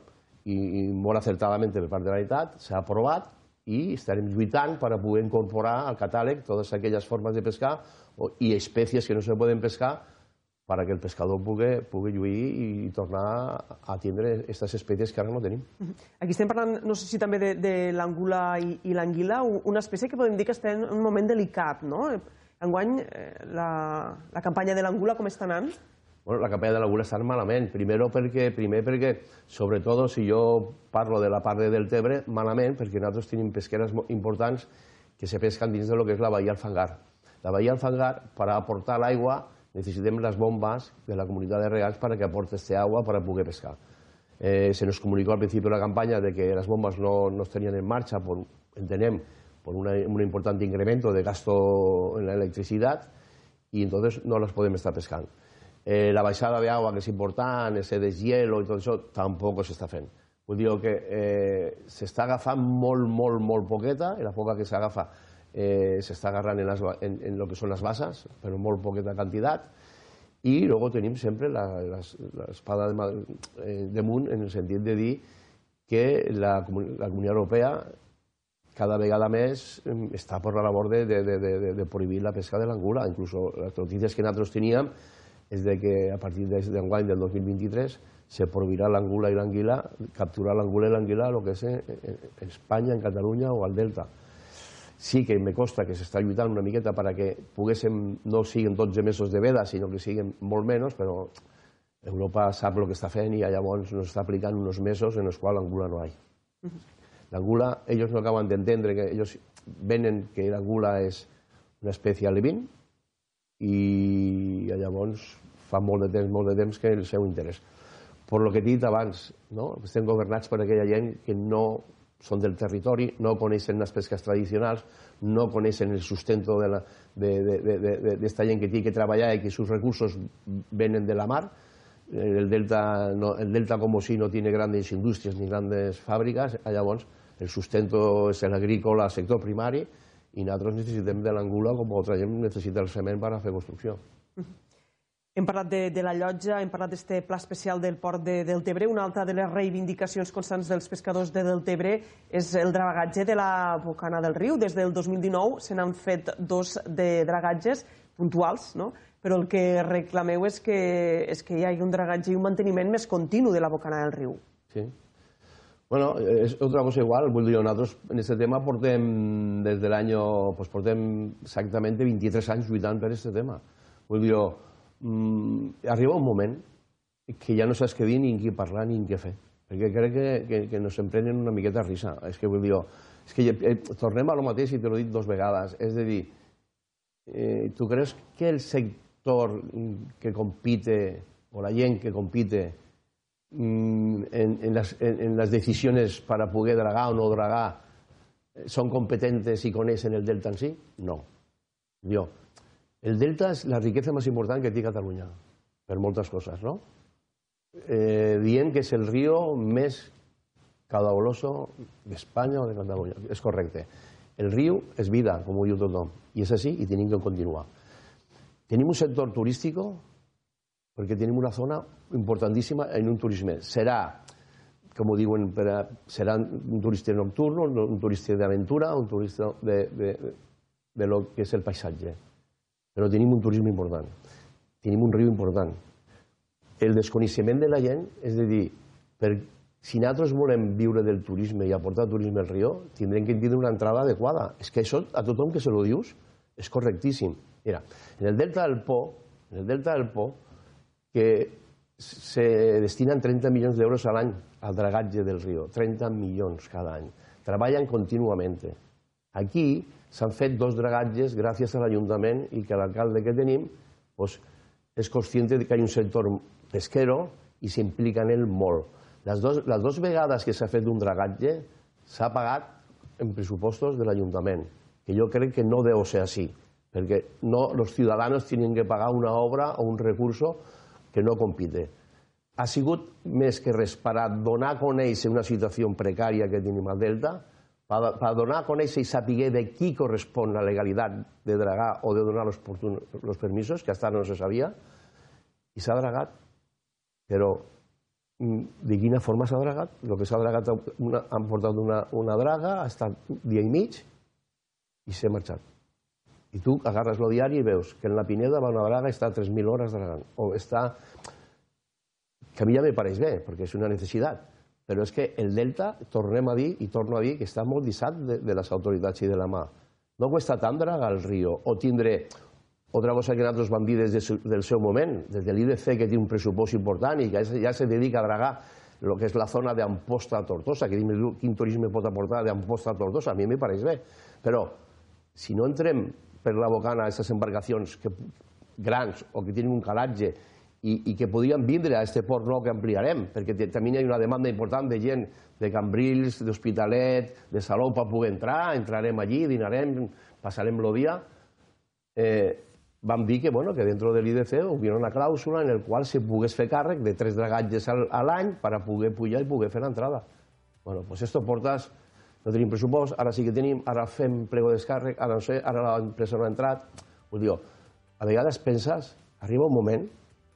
i, molt acertadament per part de la Generalitat s'ha aprovat i estarem lluitant per poder incorporar al catàleg totes aquelles formes de pescar i espècies que no se poden pescar para que el pescador pugui, pugui lluir i tornar a atendre aquestes espècies que ara no tenim. Aquí estem parlant, no sé si també de, de l'angula i, i l'anguila, una espècie que podem dir que està en un moment delicat, no? Enguany, eh, la, la campanya de l'angula com està anant? Bueno, la campanya de l'angula està malament. Primero perquè, primer perquè, sobretot, si jo parlo de la part de Deltebre, malament, perquè nosaltres tenim pesqueres importants que se pesquen dins de lo que és la Bahia Alfangar. La Bahía Alfangar, para aportar l'aigua, necessitem les bombes de la comunitat de regants para que aporte este agua para poder pescar. Eh, se nos comunicó al principio de la campaña de que las bombas no, no estarían en marcha, por, entenem, una, un importante incremento de gasto en la electricidad y entonces no las podemos estar pescando. Eh, la baixada de agua, que és important, ese deshielo i tot això, tampoc s'està fent. Vull dir que eh, s'està agafant molt, molt, molt poqueta, i la poca que s'agafa eh, se está agarrando en, las, en, en, lo que son las basas, pero muy poquita cantidad. Y luego tenemos siempre la, la, la espada de, eh, Moon en el sentido de dir que la, la Comunitat Europea cada vegada més està per la labor de, de, de, de, de prohibir la pesca de l'angula. Incluso les notícies que nosaltres teníem és de que a partir d'enguany del 2023 se prohibirà l'angula i l'anguila, capturar l'angula i l'anguila el que és en Espanya, en Catalunya o al Delta sí que me costa que s'està lluitant una miqueta perquè poguéssim, no siguin 12 mesos de veda, sinó que siguin molt menys, però Europa sap el que està fent i llavors ens està aplicant uns mesos en els quals l'angula no hi ha. L'angula, ells no acaben d'entendre que ells venen que l'angula és una espècie alevint i llavors fa molt de temps, molt de temps que el seu interès. Per lo que he dit abans, no? estem governats per aquella gent que no són del territori, no coneixen les pesques tradicionals, no coneixen el sustento d'esta de, de, de, de, de gent que té que treballar i que sus recursos venen de la mar. El delta, no, el delta com si no tiene grandes indústries ni grandes fàbriques, llavors el sustento és l'agrícola, el sector primari, i nosaltres necessitem de l'angula com altra gent necessita el cement per a fer construcció. Hem parlat de, de la llotja, hem parlat d'aquest pla especial del port de Deltebre. Una altra de les reivindicacions constants dels pescadors de Deltebre és el dragatge de la bocana del riu. Des del 2019 se n'han fet dos de dragatges puntuals, no? però el que reclameu és que, és que hi hagi un dragatge i un manteniment més continu de la bocana del riu. Sí. Bueno, és otra cosa igual. Vull dir, nosaltres en aquest tema portem des de l'any... Pues portem exactament 23 anys lluitant per aquest tema. Vull dir, mm, arriba un moment que ja no saps què dir ni en qui parlar ni en què fer. Perquè crec que, que, que nos emprenen una miqueta risa. És que vull dir, és que eh, tornem a lo mateix i te l'he dit dos vegades. És de dir, eh, tu creus que el sector que compite o la gent que compite en, en, las, en, en las decisiones para poder dragar o no dragar son competentes y coneixen el delta en si? No. Jo, el delta és la riquesa més important que té Catalunya, per moltes coses, no? Eh, dient que és el riu més caudaloso d'Espanya o de Catalunya. És correcte. El riu és vida, com ho diu tothom, i és així i tenim que continuar. Tenim un sector turístic perquè tenim una zona importantíssima en un turisme. Serà com ho diuen, per a, serà un turista nocturn, un, turista d'aventura, un turista de, de, de lo que és el paisatge. Però tenim un turisme important, tenim un riu important. El desconeixement de la gent, és a dir, per, si nosaltres volem viure del turisme i aportar turisme al riu, tindrem que tindre una entrada adequada. És que això, a tothom que se lo dius, és correctíssim. Mira, en el delta del Po, en el delta del Po, que se destinen 30 milions d'euros a l'any al dragatge del riu, 30 milions cada any. Treballen contínuament. Aquí s'han fet dos dragatges gràcies a l'Ajuntament i que l'alcalde que tenim pues, és conscient que hi ha un sector pesquero i s'implica en ell molt. Les dos, les dues vegades que s'ha fet un dragatge s'ha pagat en pressupostos de l'Ajuntament, que jo crec que no deu ser així, perquè no, els ciutadans tenen que pagar una obra o un recurso que no compite. Ha sigut més que res per a donar a conèixer una situació precària que tenim al Delta, per, per donar a conèixer i saber de qui correspon la legalitat de dragar o de donar els permisos, que hasta no se sabia, i s'ha dragat. Però mm, de quina forma s'ha dragat? El que s'ha dragat, una, han portat una, una draga, ha estat dia i mig i s'ha marxat. I tu agarres el diari i veus que en la Pineda va una draga i està 3.000 hores dragant. O està... Que a mi ja me pareix bé, perquè és una necessitat. Però és que el Delta, tornem a dir, i torno a dir, que està molt dissat de, de les autoritats i de la mà. No cuesta tant dragar el riu o tindre otra cosa que nosaltres vam dir des de su, del seu moment, des de l'IDC, que té un pressupost important i que ja se dedica a dragar el que és la zona d'Amposta a Tortosa, que dime quin turisme pot aportar d'Amposta a Tortosa, a mi me pareix bé. Però si no entrem per la bocana aquestes embarcacions que, grans o que tenen un calatge i, i que podrien vindre a aquest port nou que ampliarem, perquè també hi ha una demanda important de gent de Cambrils, d'Hospitalet, de Salou per poder entrar, entrarem allí, dinarem, passarem el dia. Eh, vam dir que, bueno, que dentro de l'IDC hubiera una clàusula en el qual se pogués fer càrrec de tres dragatges a l'any per a poder pujar i poder fer l'entrada. Bueno, pues esto portas no tenim pressupost, ara sí que tenim, ara fem plego descàrrec, ara no sé, ara l'empresa no ha entrat. Vull dir, a vegades penses, arriba un moment,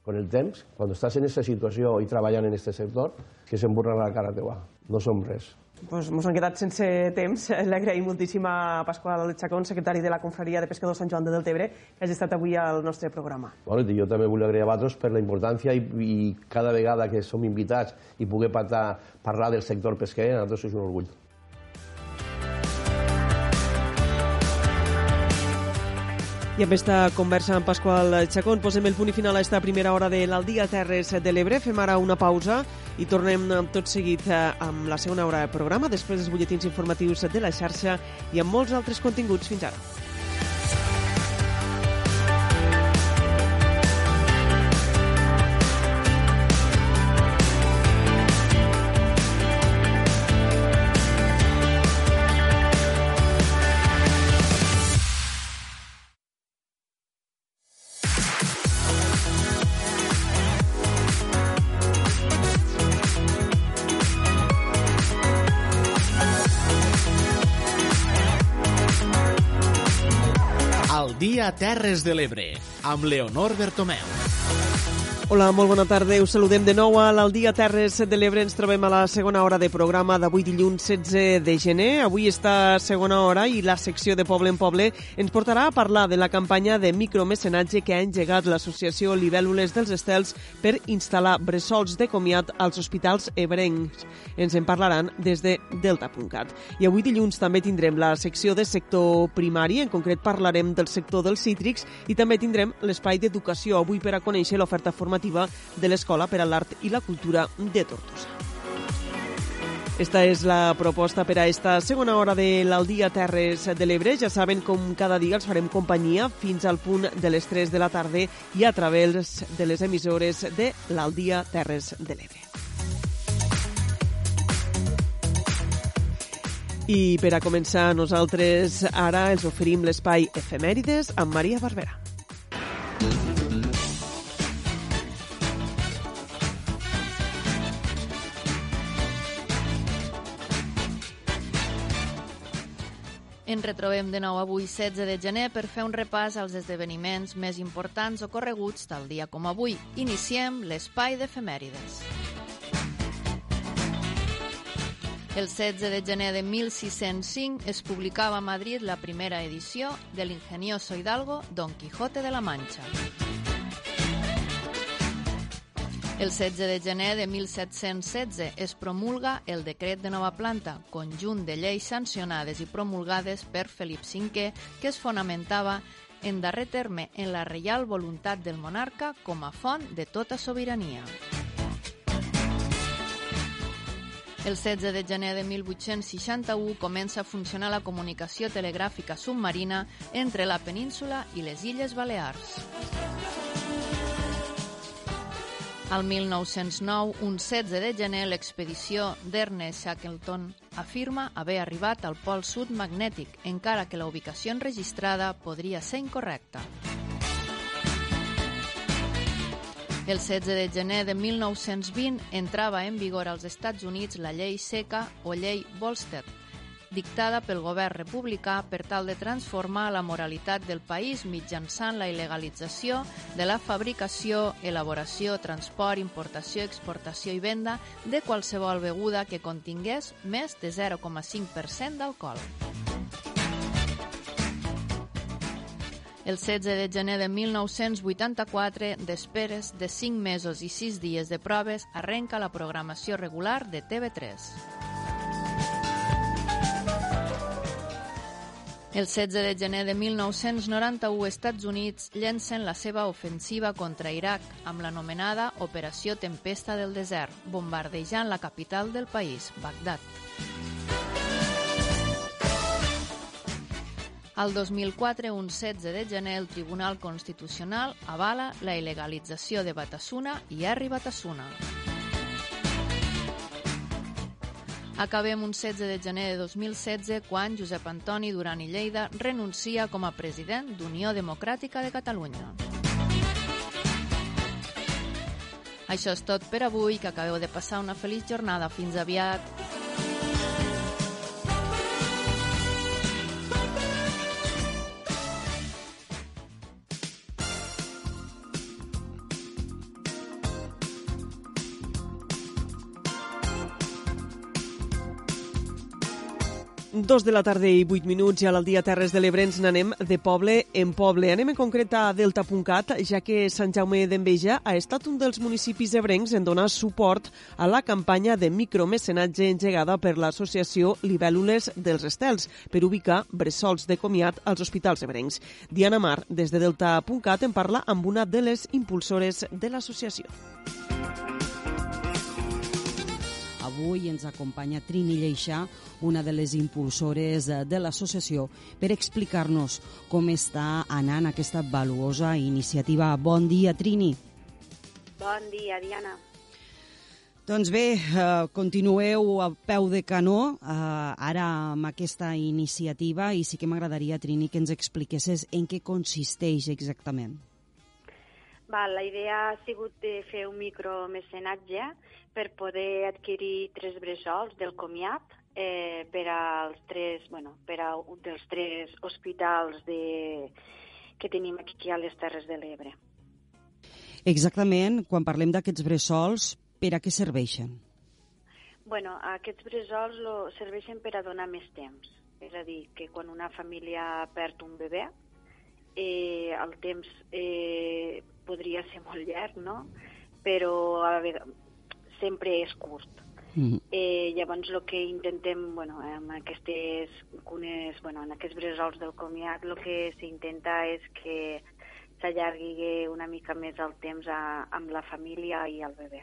con el temps, quan estàs en aquesta situació i treballant en aquest sector, que s'emburra la cara teva. No som res. Pues mos han quedat sense temps. L'agraïm moltíssim a Pasqual Chacón, secretari de la Confraria de Pescadors Sant Joan de Deltebre, que hagi estat avui al nostre programa. Bueno, jo també vull agrair a vosaltres per la importància i, i cada vegada que som invitats i poder parlar, parlar del sector pesquer, a nosaltres és un orgull. I amb aquesta conversa amb Pasqual Chacón posem el punt i final a esta primera hora de l'Aldia Terres de l'Ebre. Fem ara una pausa i tornem tot seguit eh, amb la segona hora de programa, després dels butlletins informatius de la xarxa i amb molts altres continguts. Fins ara. Dia Terres de l'Ebre, amb Leonor Bertomeu. Hola, molt bona tarda. Us saludem de nou a l'Aldia Terres de l'Ebre. Ens trobem a la segona hora de programa d'avui dilluns 16 de gener. Avui està segona hora i la secció de Poble en Poble ens portarà a parlar de la campanya de micromecenatge que ha engegat l'associació Libèl·lules dels Estels per instal·lar bressols de comiat als hospitals ebrencs. Ens en parlaran des de Delta.cat. I avui dilluns també tindrem la secció de sector primari, en concret parlarem del sector dels cítrics i també tindrem l'espai d'educació avui per a conèixer l'oferta formativa formativa de l'Escola per a l'Art i la Cultura de Tortosa. Esta és la proposta per a esta segona hora de l'Aldia Terres de l'Ebre. Ja saben com cada dia els farem companyia fins al punt de les 3 de la tarda i a través de les emissores de l'Aldia Terres de l'Ebre. I per a començar, nosaltres ara els oferim l'espai Efemèrides amb Maria Barberà. Ens retrobem de nou avui 16 de gener per fer un repàs als esdeveniments més importants o correguts tal dia com avui. Iniciem l'espai d'efemèrides. El 16 de gener de 1605 es publicava a Madrid la primera edició de l'ingenioso hidalgo Don Quijote de la Mancha. El 16 de gener de 1716 es promulga el decret de nova planta, conjunt de lleis sancionades i promulgades per Felip V, que es fonamentava en darrer terme en la reial voluntat del monarca com a font de tota sobirania. El 16 de gener de 1861 comença a funcionar la comunicació telegràfica submarina entre la península i les Illes Balears. Al 1909, un 16 de gener, l'expedició d'Ernest Shackleton afirma haver arribat al pol sud magnètic, encara que la ubicació enregistrada podria ser incorrecta. El 16 de gener de 1920 entrava en vigor als Estats Units la llei seca o llei Volster, dictada pel govern republicà per tal de transformar la moralitat del país mitjançant la il·legalització de la fabricació, elaboració, transport, importació, exportació i venda de qualsevol beguda que contingués més de 0,5% d'alcohol. El 16 de gener de 1984, després de 5 mesos i 6 dies de proves, arrenca la programació regular de TV3. El 16 de gener de 1991, Estats Units llencen la seva ofensiva contra Iraq amb l'anomenada Operació Tempesta del Desert, bombardejant la capital del país, Bagdad. Al 2004, un 16 de gener, el Tribunal Constitucional avala la il·legalització de Batasuna i Harry Batasuna. Acabem un 16 de gener de 2016 quan Josep Antoni Duran i Lleida renuncia com a president d'Unió Democràtica de Catalunya. Això és tot per avui, que acabeu de passar una feliç jornada. Fins aviat. Dos de la tarda i vuit minuts i a l'Aldia Terres de l'Ebre ens n'anem de poble en poble. Anem en concret a Delta.cat, ja que Sant Jaume d'Enveja ha estat un dels municipis ebrencs en donar suport a la campanya de micromecenatge engegada per l'associació Libèl·lules dels Estels per ubicar bressols de comiat als hospitals ebrencs. Diana Mar, des de Delta.cat, en parla amb una de les impulsores de l'associació. Avui ens acompanya Trini Lleixà, una de les impulsores de l'associació, per explicar-nos com està anant aquesta valuosa iniciativa. Bon dia, Trini. Bon dia, Diana. Doncs bé, eh, continueu a peu de canó eh, ara amb aquesta iniciativa i sí que m'agradaria, Trini, que ens expliquessis en què consisteix exactament. Val, la idea ha sigut de fer un micromecenatge per poder adquirir tres bressols del comiat eh, per als tres, bueno, per a un dels tres hospitals de, que tenim aquí a les Terres de l'Ebre. Exactament, quan parlem d'aquests bressols, per a què serveixen? Bueno, aquests bressols lo, serveixen per a donar més temps. És a dir, que quan una família perd un bebè, eh, el temps eh, podria ser molt llarg, no? Però a vegades, sempre és curt. Mm. Eh, llavors el que intentem, bueno, amb aquestes cunes, bueno, en aquests bresols del comiat, el que s'intenta és que s'allargui una mica més el temps a, amb la família i el bebè.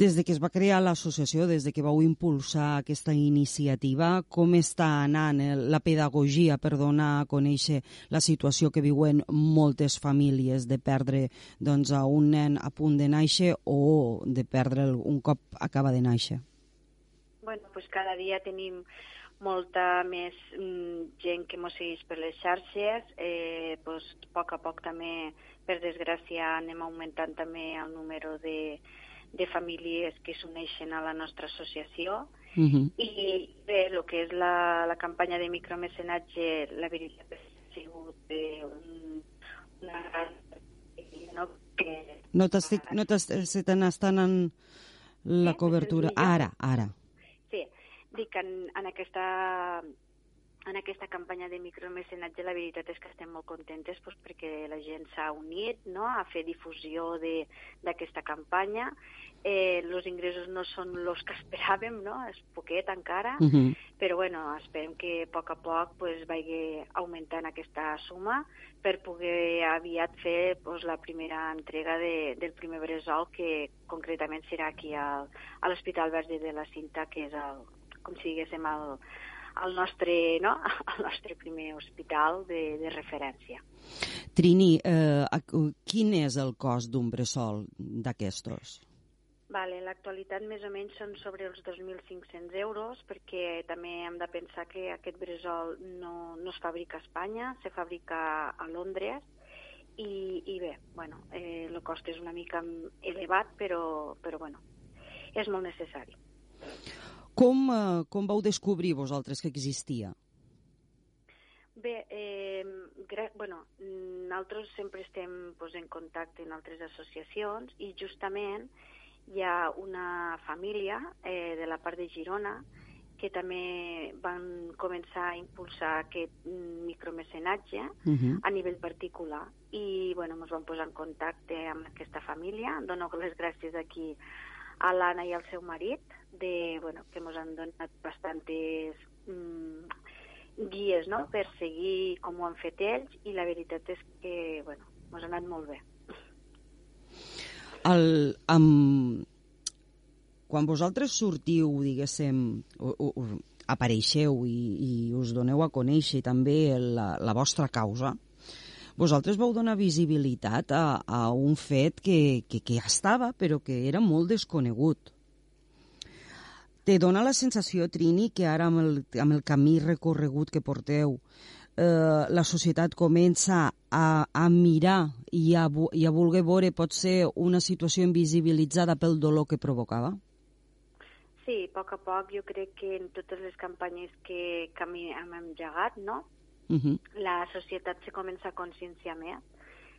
Des de que es va crear l'associació, des de que vau impulsar aquesta iniciativa, com està anant la pedagogia per donar a conèixer la situació que viuen moltes famílies de perdre doncs, a un nen a punt de néixer o de perdre'l un cop acaba de néixer? Bueno, pues cada dia tenim molta més mm, gent que ens segueix per les xarxes. Eh, pues, a poc a poc també, per desgràcia, anem augmentant també el número de, de famílies que s'uneixen a la nostra associació. Uh -huh. I bé, el que és la, la campanya de micromecenatge, la veritat ha sigut eh, un, una gran... No, que... no t'estic... No se te n'estan en la cobertura. Ara, ara. Sí, dic, en, en aquesta en aquesta campanya de micromecenatge la veritat és que estem molt contentes doncs, perquè la gent s'ha unit no? a fer difusió d'aquesta campanya. Eh, els ingressos no són els que esperàvem, no? és poquet encara, uh -huh. però bueno, esperem que a poc a poc pues, vagi augmentant aquesta suma per poder aviat fer pues, la primera entrega de, del primer bressol, que concretament serà aquí al, a l'Hospital Verge de la Cinta, que és el, com si diguéssim el, el nostre, no? el nostre primer hospital de, de referència. Trini, eh, quin és el cost d'un bressol d'aquestos? Vale, l'actualitat més o menys són sobre els 2.500 euros perquè també hem de pensar que aquest bressol no, no es fabrica a Espanya, se fabrica a Londres i, i bé, bueno, eh, el cost és una mica elevat però, però bueno, és molt necessari. Com, eh, com vau descobrir vosaltres que existia? Bé, eh, bueno, nosaltres sempre estem pues, en contacte amb altres associacions i justament hi ha una família eh, de la part de Girona que també van començar a impulsar aquest micromecenatge uh -huh. a nivell particular i bueno, ens vam posar en contacte amb aquesta família. Dono les gràcies aquí a l'Anna i al seu marit, de, bueno, que ens han donat bastantes mm, guies no? per seguir com ho han fet ells i la veritat és que bueno, ens ha anat molt bé. El, amb... Quan vosaltres sortiu, diguéssim, o, o, o apareixeu i, i us doneu a conèixer també la, la vostra causa, vosaltres vau donar visibilitat a, a un fet que, que, que ja estava, però que era molt desconegut. Te dona la sensació, Trini, que ara amb el, amb el camí recorregut que porteu, eh, la societat comença a, a mirar i a, i a voler veure potser una situació invisibilitzada pel dolor que provocava? Sí, a poc a poc jo crec que en totes les campanyes que, que hem engegat, no? Uh -huh. la societat se comença a conscienciar més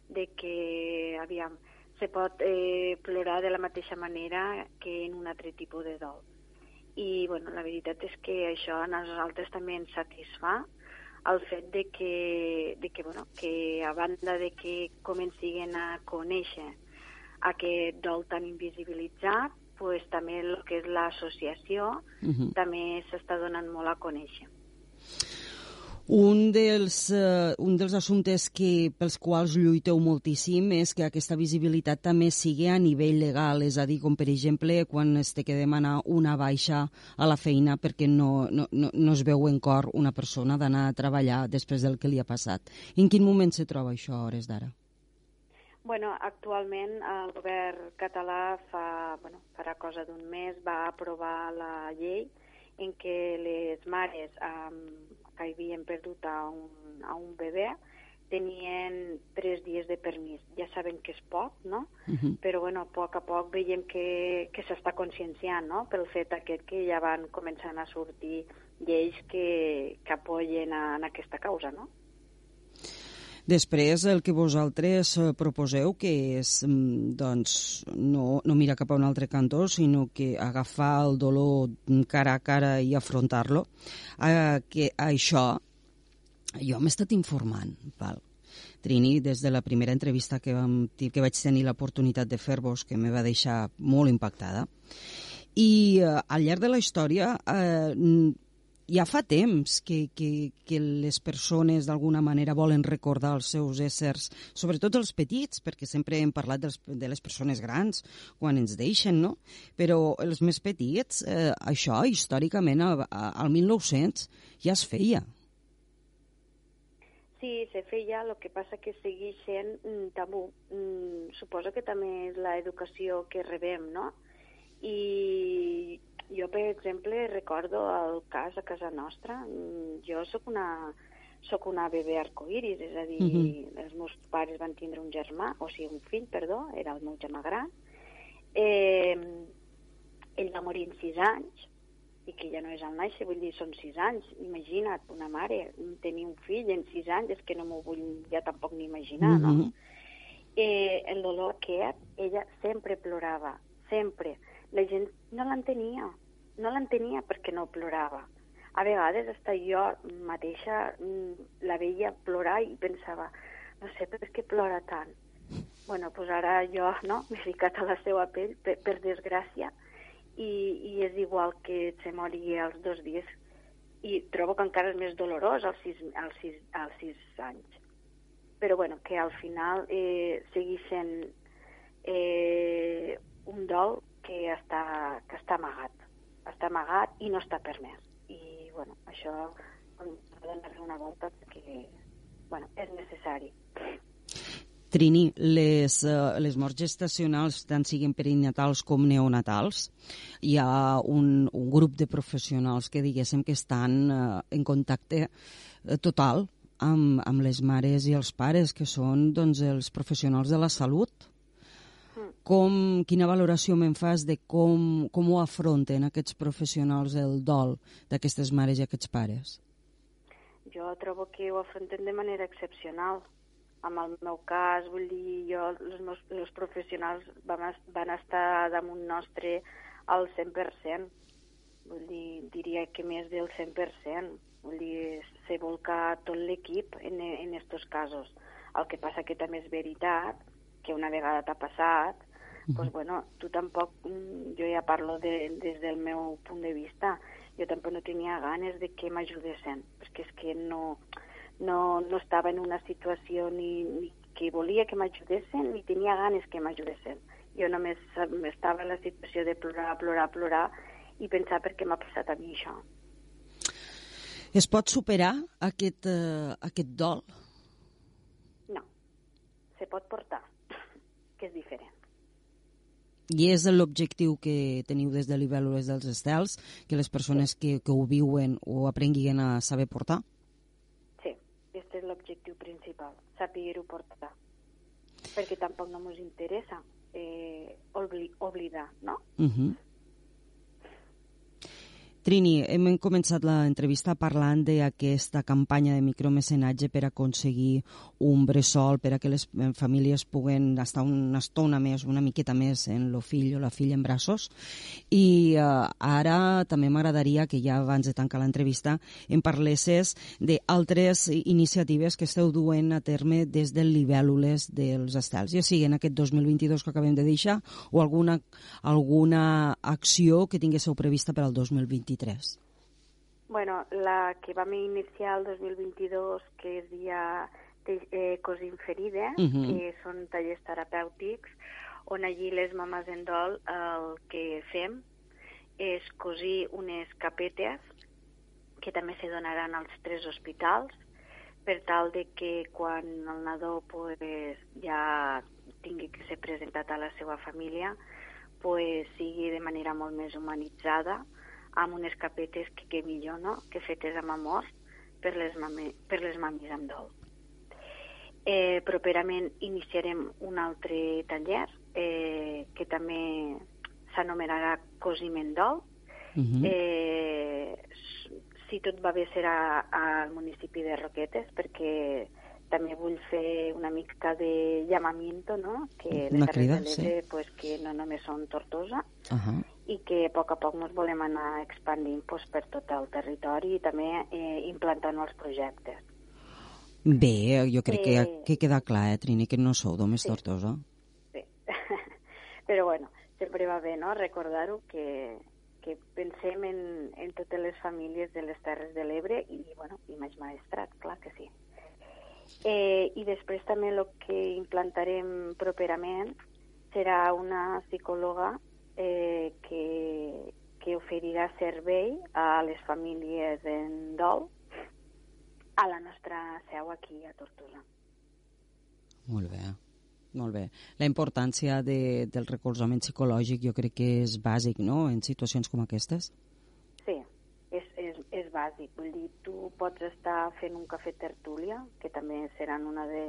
de que, aviam, se pot eh, plorar de la mateixa manera que en un altre tipus de dol. I, bueno, la veritat és que això a nosaltres també ens satisfà el fet de que, de que, bueno, que a banda de que comencin a conèixer aquest dol tan invisibilitzat, pues, també el que és l'associació uh -huh. també s'està donant molt a conèixer. Un dels, uh, un dels assumptes que, pels quals lluiteu moltíssim és que aquesta visibilitat també sigui a nivell legal, és a dir, com per exemple quan es té que demanar una baixa a la feina perquè no, no, no, no es veu en cor una persona d'anar a treballar després del que li ha passat. En quin moment se troba això a hores d'ara? Bueno, actualment el govern català fa, bueno, farà cosa d'un mes va aprovar la llei en què les mares amb que havien perdut a un, a un bebè tenien tres dies de permís. Ja saben que és poc, no? Uh -huh. Però, bueno, a poc a poc veiem que, que s'està conscienciant, no?, pel fet aquest que ja van començant a sortir lleis que, que apoyen a, en aquesta causa, no? Després, el que vosaltres eh, proposeu, que és mm, doncs, no, no mirar cap a un altre cantó, sinó que agafar el dolor cara a cara i afrontar-lo, eh, que això jo m'he estat informant, val? Trini, des de la primera entrevista que, vam, que vaig tenir l'oportunitat de fer-vos, que me va deixar molt impactada, i eh, al llarg de la història eh, ja fa temps que, que, que les persones d'alguna manera volen recordar els seus éssers, sobretot els petits, perquè sempre hem parlat dels, de les persones grans quan ens deixen, no? Però els més petits, eh, això històricament al, al 1900 ja es feia. Sí, se feia, el que passa que segueix sent mm, tabú. Mm, suposo que també és l'educació que rebem, no? I jo, per exemple, recordo el cas a casa nostra. Mm, jo sóc una, sóc una bebè arcoiris, és a dir, uh mhm. -huh. els meus pares van tindre un germà, o sigui, un fill, perdó, era el meu germà gran. Eh, ell va morir en sis anys, i que ja no és el nàixer, vull dir, són sis anys. Imagina't, una mare, tenir un fill en sis anys, és que no m'ho vull ja tampoc ni imaginar, uh -huh. no? Mhm. Eh, el dolor aquest, ella sempre plorava, sempre. La gent no l'entenia, no l'entenia perquè no plorava. A vegades hasta jo mateixa mm, la veia plorar i pensava, no sé per què plora tant. Bueno, doncs ara jo no, m'he ficat a la seva pell, per, per desgràcia, i, i és igual que se mori als dos dies i trobo que encara és més dolorós als sis, als sis, als sis anys. Però bueno, que al final eh, sigui sent eh, un dol que està, que està amagat. Està amagat i no està permès. I bueno, això de donar una volta perquè bueno, és necessari. Trini, les, uh, les morts gestacionals, tant siguin perinatals com neonatals, hi ha un, un grup de professionals que diguéssim que estan uh, en contacte uh, total amb, amb les mares i els pares, que són doncs, els professionals de la salut. Com, quina valoració me'n fas de com, com ho afronten aquests professionals el dol d'aquestes mares i aquests pares? Jo trobo que ho afronten de manera excepcional en el meu cas, vull dir, jo, els, meus, els professionals van, van estar damunt nostre al 100%. Vull dir, diria que més del 100%. Vull dir, se volca tot l'equip en, en estos casos. El que passa que també és veritat que una vegada t'ha passat, doncs, pues, bueno, tu tampoc, mm, jo ja parlo de, des del meu punt de vista, jo tampoc no tenia ganes de que m'ajudessin, perquè és que no, no, no estava en una situació ni, ni que volia que m'ajudessin ni tenia ganes que m'ajudessin. Jo només estava en la situació de plorar, plorar, plorar i pensar per què m'ha passat a mi això. Es pot superar aquest, uh, aquest dol? No, se pot portar, que és diferent. I és l'objectiu que teniu des de l'Ibèl·lules dels Estels, que les persones que, que ho viuen ho aprenguin a saber portar? Aquest és l'objectiu principal, saber-ho portar. Perquè tampoc no ens interessa eh, obli oblidar, no? Uh mhm. -huh. Trini, hem començat l'entrevista parlant d'aquesta campanya de micromecenatge per aconseguir un bressol, per a que les famílies puguen estar una estona més, una miqueta més en el fill o la filla en braços. I eh, ara també m'agradaria que ja abans de tancar l'entrevista em parlesses d'altres iniciatives que esteu duent a terme des del Libèl·lules dels Estels, ja sigui en aquest 2022 que acabem de deixar o alguna, alguna acció que tinguéssiu prevista per al 2023. 2023? Bueno, la que vam iniciar el 2022, que es dia eh, Cosim Ferida, uh -huh. que són tallers terapèutics, on allí les mames en dol el que fem és cosir unes capetes que també se donaran als tres hospitals per tal de que quan el nadó pues, ja tingui que ser presentat a la seva família pues, sigui de manera molt més humanitzada, amb unes capetes que, que millor, no?, que fetes amb amor per les, mame, per les mamis amb dol. Eh, properament iniciarem un altre taller eh, que també s'anomenarà Cosiment Dol. Uh -huh. eh, si tot va bé serà al municipi de Roquetes perquè també vull fer una mica de llamamiento, no? Que les crida, de sí. pues, que no només són Tortosa uh -huh. i que a poc a poc ens volem anar expandint pues, per tot el territori i també eh, implantant els projectes. Bé, jo crec eh, que, que queda clar, eh, Trini, que no sou només sí. Tortosa. Sí, però bueno, sempre va bé, no?, recordar-ho que, que pensem en, en totes les famílies de les Terres de l'Ebre i, bueno, i més maestrat, clar que sí. Eh, I després també el que implantarem properament serà una psicòloga eh, que, que oferirà servei a les famílies en dol a la nostra seu aquí a Tortosa. Molt bé. Molt bé. La importància de, del recolzament psicològic jo crec que és bàsic, no?, en situacions com aquestes. Bàsic. Vull dir, tu pots estar fent un cafè tertúlia, que també seran una de,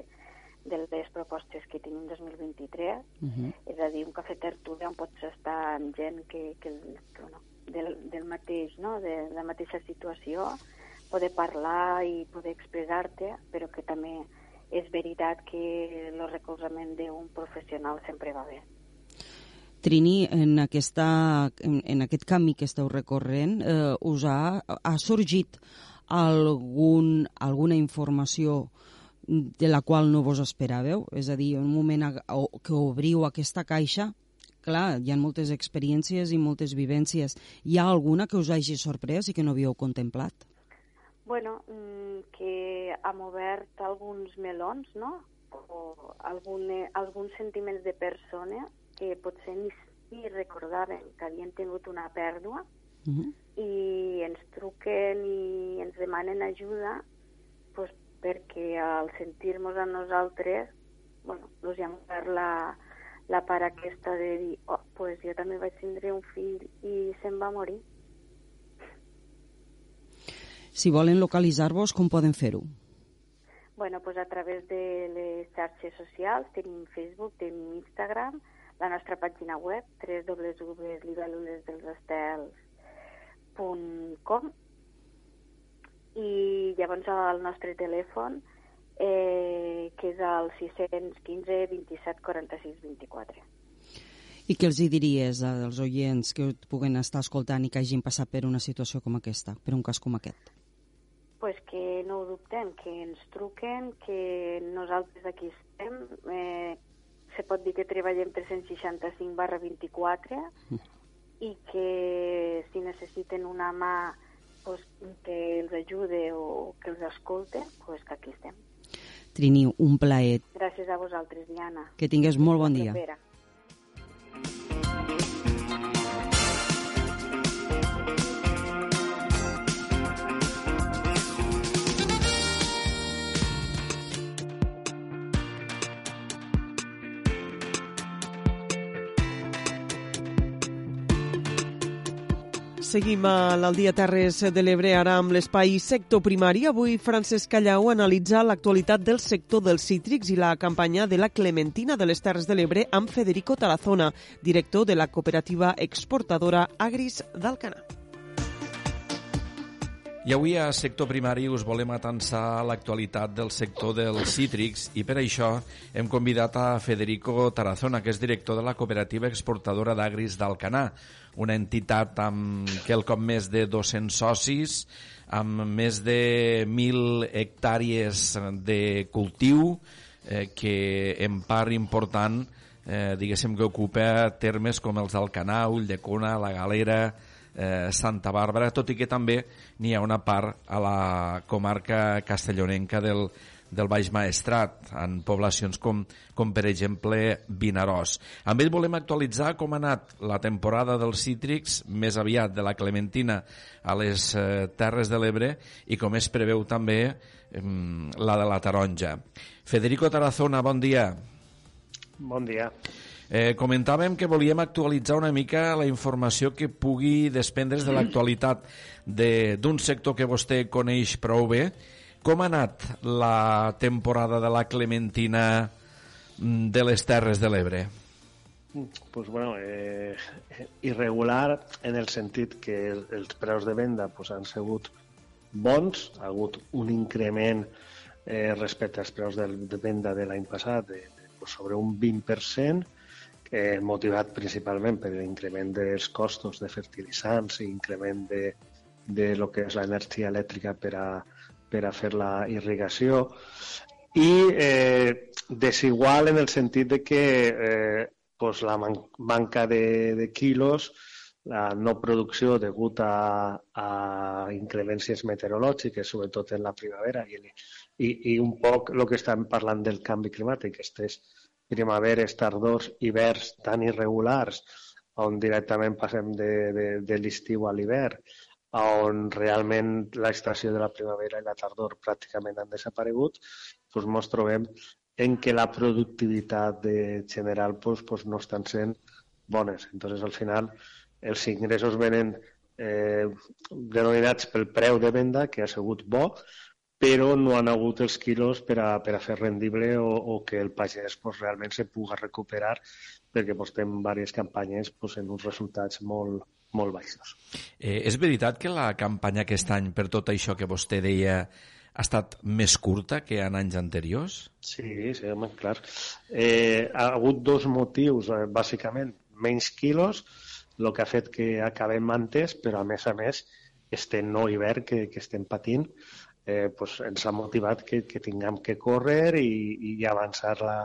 de les propostes que tenim 2023, uh -huh. és a dir, un cafè tertúlia on pots estar amb gent que, que, que bueno, del, del mateix, no? de la mateixa situació, poder parlar i poder expressar-te, però que també és veritat que el recolzament d'un professional sempre va bé. Trini, en, aquesta, en, en aquest camí que esteu recorrent, eh, us ha, ha sorgit algun, alguna informació de la qual no vos esperàveu? És a dir, un moment que obriu aquesta caixa, clar, hi ha moltes experiències i moltes vivències. Hi ha alguna que us hagi sorprès i que no havíeu contemplat? Bueno, mm, que hem obert alguns melons, no? O algun, alguns sentiments de persona que potser ni, ni recordaven que havien tingut una pèrdua uh -huh. i ens truquen i ens demanen ajuda pues, perquè al sentir-nos a nosaltres, bueno, doncs ja hem obert la, la part aquesta de dir, oh, pues jo també vaig tindre un fill i se'n va morir. Si volen localitzar-vos, com poden fer-ho? Bueno, pues a través de les xarxes socials, tenim Facebook, tenim Instagram, la nostra pàgina web, www.libelulesdelsestels.com i llavors el nostre telèfon, eh, que és el 615 27 46 24. I què els hi diries als oients que puguen estar escoltant i que hagin passat per una situació com aquesta, per un cas com aquest? pues que no ho dubtem, que ens truquen, que nosaltres aquí estem, eh, se pot dir que treballem 365 barra 24 mm. i que si necessiten una mà pues, que els ajude o que els escolte, pues que aquí estem. Trini, un plaer. Gràcies a vosaltres, Diana. Que tingues molt bon dia. Vera. Seguim a l'Aldia Terres de l'Ebre, ara amb l'espai sector primari. Avui Francesc Callau analitza l'actualitat del sector dels cítrics i la campanya de la Clementina de les Terres de l'Ebre amb Federico Tarazona, director de la cooperativa exportadora Agris d'Alcanar. I avui a sector primari us volem atensar l'actualitat del sector dels cítrics i per això hem convidat a Federico Tarazona, que és director de la cooperativa exportadora d'Agris d'Alcanar, una entitat amb quelcom més de 200 socis, amb més de 1.000 hectàrees de cultiu, eh, que en part important, eh, diguéssim que ocupa termes com els d'Alcanar, Ulldecona, La Galera, eh, Santa Bàrbara, tot i que també n'hi ha una part a la comarca castellonenca del, del Baix Maestrat, en poblacions com, com per exemple Vinaròs. Amb ell volem actualitzar com ha anat la temporada dels cítrics, més aviat de la Clementina a les eh, Terres de l'Ebre i com es preveu també eh, la de la taronja. Federico Tarazona, bon dia. Bon dia. Eh, comentàvem que volíem actualitzar una mica la informació que pugui desprendre's de l'actualitat d'un de, sector que vostè coneix prou bé com ha anat la temporada de la Clementina mm, de les Terres de l'Ebre? Pues bueno, eh, irregular en el sentit que els preus de venda pues, han sigut bons, ha hagut un increment eh, respecte als preus de, de venda de l'any passat de, de, pues, sobre un 20%, eh, motivat principalment per l'increment dels costos de fertilitzants i increment de, de lo que és l'energia elèctrica per a, per a fer la irrigació. I eh, desigual en el sentit de que eh, pues la man manca de, de quilos, la no producció degut a, a incremències meteorològiques, sobretot en la primavera, i, i, i un poc el que estem parlant del canvi climàtic, aquestes primaveres, tardors, hiverns tan irregulars, on directament passem de, de, de l'estiu a l'hivern, on realment la estació de la primavera i la tardor pràcticament han desaparegut, doncs ens trobem en què la productivitat de general pues, pues no estan sent bones. Entonces, al final, els ingressos venen eh, denominats pel preu de venda, que ha sigut bo, però no han hagut els quilos per a, per a fer rendible o, o que el pagès pues, realment se puga recuperar perquè pues, tenim diverses campanyes pues, en uns resultats molt, molt baixos. Eh, és veritat que la campanya aquest any, per tot això que vostè deia, ha estat més curta que en anys anteriors? Sí, sí, home, clar. Eh, ha hagut dos motius, eh, bàsicament. menys quilos, el que ha fet que acabem antes, però a més a més, este nou hivern que, que estem patint eh, pues ens ha motivat que, que tinguem que córrer i, i avançar la,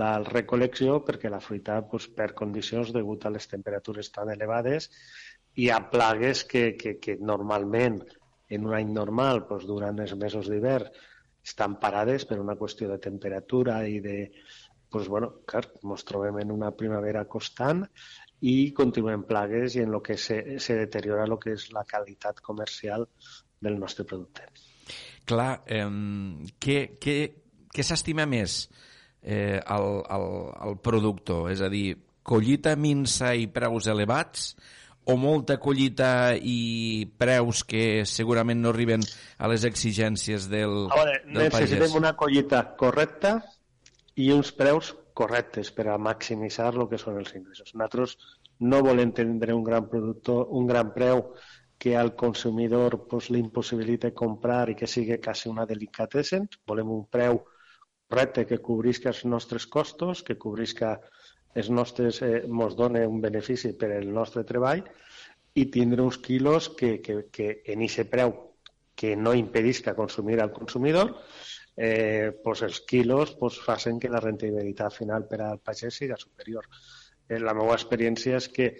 la recolecció perquè la fruita pues, per condicions degut a les temperatures tan elevades hi ha plagues que, que, que normalment en un any normal pues, durant els mesos d'hivern estan parades per una qüestió de temperatura i de... Pues, bueno, clar, ens trobem en una primavera constant i continuem plagues i en el que se, se deteriora el que és la qualitat comercial del nostre producte. Clar, eh, què, què, què s'estima més eh, el, el, el productor? És a dir, collita minsa i preus elevats o molta collita i preus que segurament no arriben a les exigències del, a veure, del necessitem pagès? una collita correcta i uns preus correctes per a maximitzar el que són els ingressos. Nosaltres no volem tindre un gran productor, un gran preu que al consumidor pues, li impossibilita comprar i que sigui quasi una delicatessen. Volem un preu correcte que cobrisca els nostres costos, que cobrisca els nostres, eh, dona un benefici per al nostre treball i tindre uns quilos que, que, que en aquest preu que no impedisca consumir al consumidor, eh, pues els quilos pues, facin que la rentabilitat final per al pagès sigui superior. Eh, la meva experiència és que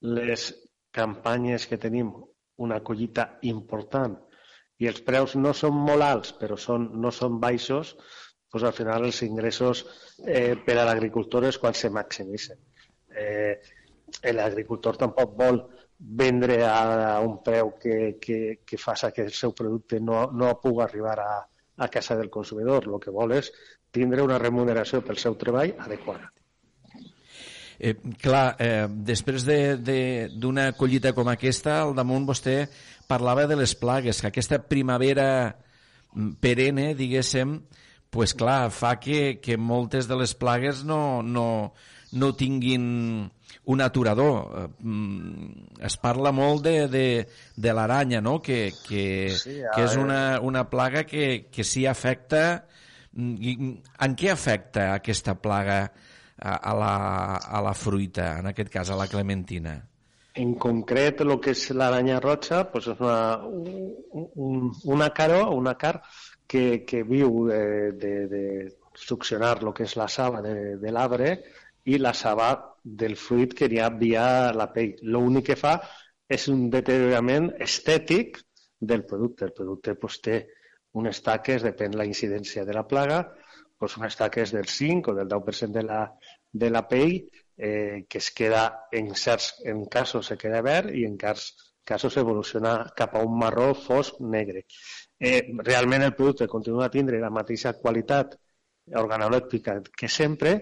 les campanyes que tenim una collita important i els preus no són molt alts, però són, no són baixos, doncs al final els ingressos eh, per a l'agricultor és quan se maximitzen. Eh, L'agricultor tampoc vol vendre a un preu que, que, que faça que el seu producte no, no pugui arribar a, a casa del consumidor. El que vol és tindre una remuneració pel seu treball adequada. Eh, clar, eh, després d'una de, de, collita com aquesta, al damunt vostè parlava de les plagues, que aquesta primavera mm, perenne, diguéssim, pues clar, fa que, que moltes de les plagues no, no, no tinguin un aturador. Mm, es parla molt de, de, de l'aranya, no? que, que, sí, que és una, una plaga que, que sí afecta... Mm, en què afecta aquesta plaga a, a, la, a la fruita, en aquest cas a la clementina? En concret, el que és l'aranya roja pues és una, un, una caro, una car que, que viu de, de, de succionar el que és la saba de, de l'arbre i la saba del fruit que hi ha via la pell. L'únic que fa és un deteriorament estètic del producte. El producte pues, té unes taques, depèn la incidència de la plaga, pues, unes taques del 5 o del 10% de la, de la pell eh, que es queda, en certs en casos se queda verd i en cas, casos evoluciona cap a un marró fosc negre. Eh, realment el producte continua a tindre la mateixa qualitat organolèptica que sempre,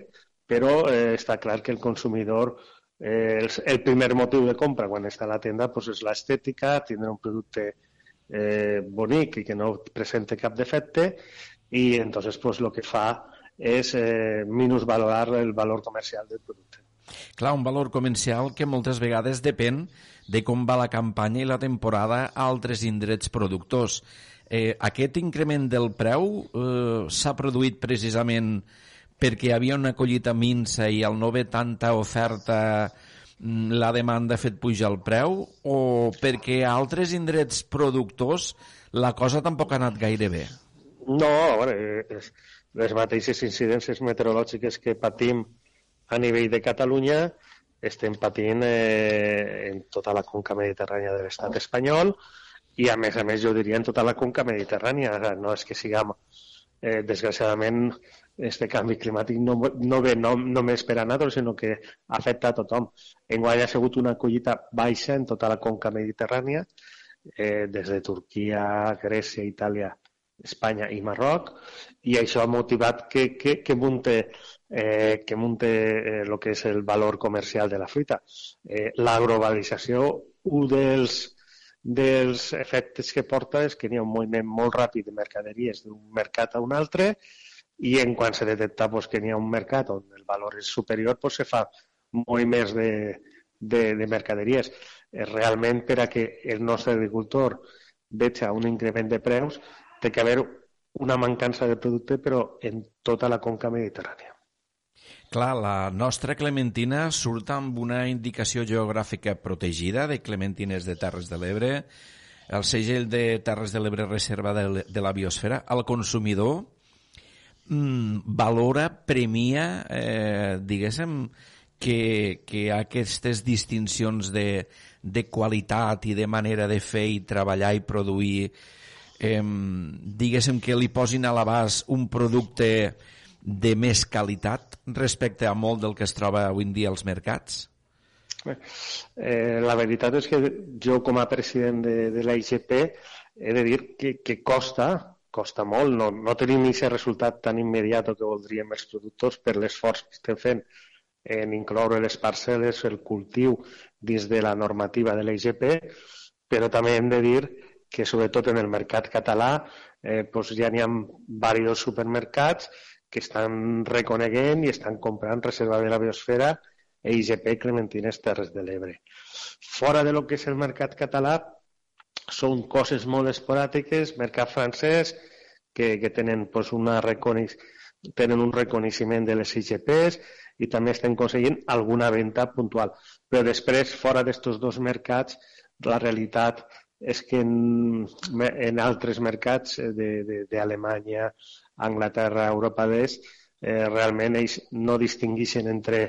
però eh, està clar que el consumidor eh, el, el primer motiu de compra quan està a la tenda pues, és l'estètica, tindre un producte eh, bonic i que no presente cap defecte i entonces pues, el que fa és eh, minusvalorar el valor comercial del producte. Clar, un valor comercial que moltes vegades depèn de com va la campanya i la temporada a altres indrets productors. Eh, aquest increment del preu eh, s'ha produït precisament perquè hi havia una collita minsa i al no haver tanta oferta mm, la demanda ha fet pujar el preu o perquè a altres indrets productors la cosa tampoc ha anat gaire bé? No, bueno, les, les mateixes incidències meteorològiques que patim a nivell de Catalunya estem patint eh, en tota la conca mediterrània de l'estat espanyol i a més a més jo diria en tota la conca mediterrània. No és que siguem, eh, desgraciadament, este canvi climàtic no, no ve no, només per a nosaltres, sinó que afecta a tothom. Enguany ha sigut una collita baixa en tota la conca mediterrània, eh, des de Turquia, Grècia, Itàlia, Espanya i Marroc, i això ha motivat que, que, que munte, eh, que munte eh, que és el valor comercial de la fruita. Eh, la globalització, un dels, dels efectes que porta és que hi ha un moviment molt ràpid de mercaderies d'un mercat a un altre, i en quan se detecta pues, que n'hi ha un mercat on el valor és superior, pues, se fa més de, de, de mercaderies. Eh, realment, per a que el nostre agricultor veja un increment de preus, té que haver una mancança de producte, però en tota la conca mediterrània. Clar, la nostra clementina surt amb una indicació geogràfica protegida de clementines de Terres de l'Ebre, el segell de Terres de l'Ebre Reserva de, la Biosfera. El consumidor mm, valora, premia, eh, diguéssim, que, que aquestes distincions de, de qualitat i de manera de fer i treballar i produir, eh, diguéssim que li posin a l'abast un producte de més qualitat respecte a molt del que es troba avui en dia als mercats? Eh, la veritat és que jo com a president de, de la IGP he de dir que, que costa, costa molt, no, no tenim aquest resultat tan immediat que voldríem els productors per l'esforç que estem fent en incloure les parcel·les, el cultiu dins de la normativa de la IGP, però també hem de dir que sobretot en el mercat català eh, doncs ja n'hi ha diversos supermercats que estan reconeguent i estan comprant reserva de la biosfera e IGP Clementines Terres de l'Ebre. Fora de lo que és el mercat català, són coses molt esporàdiques, mercat francès, que, que tenen, pues, una reconeix, tenen un reconeixement de les IGPs i també estem aconseguint alguna venda puntual. Però després, fora d'aquests dos mercats, la realitat és que en, en altres mercats d'Alemanya, Anglaterra, Europa d'Est, eh, realment ells no distingueixen entre...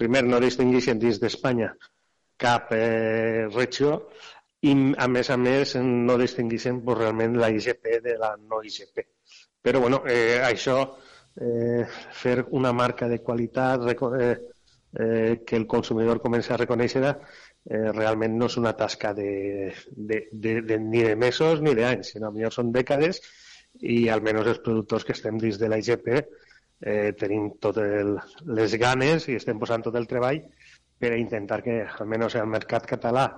Primer, no distingueixen dins d'Espanya cap eh, regió i, a més a més, no distingueixen pues, realment la IGP de la no IGP. Però, bueno, eh, això, eh, fer una marca de qualitat, eh, eh, que el consumidor comença a reconèixer eh, realment no és una tasca de, de, de, de, ni de mesos ni d'anys, sinó millor són dècades i almenys els productors que estem dins de la IGP eh, tenim totes les ganes i estem posant tot el treball per a intentar que almenys el mercat català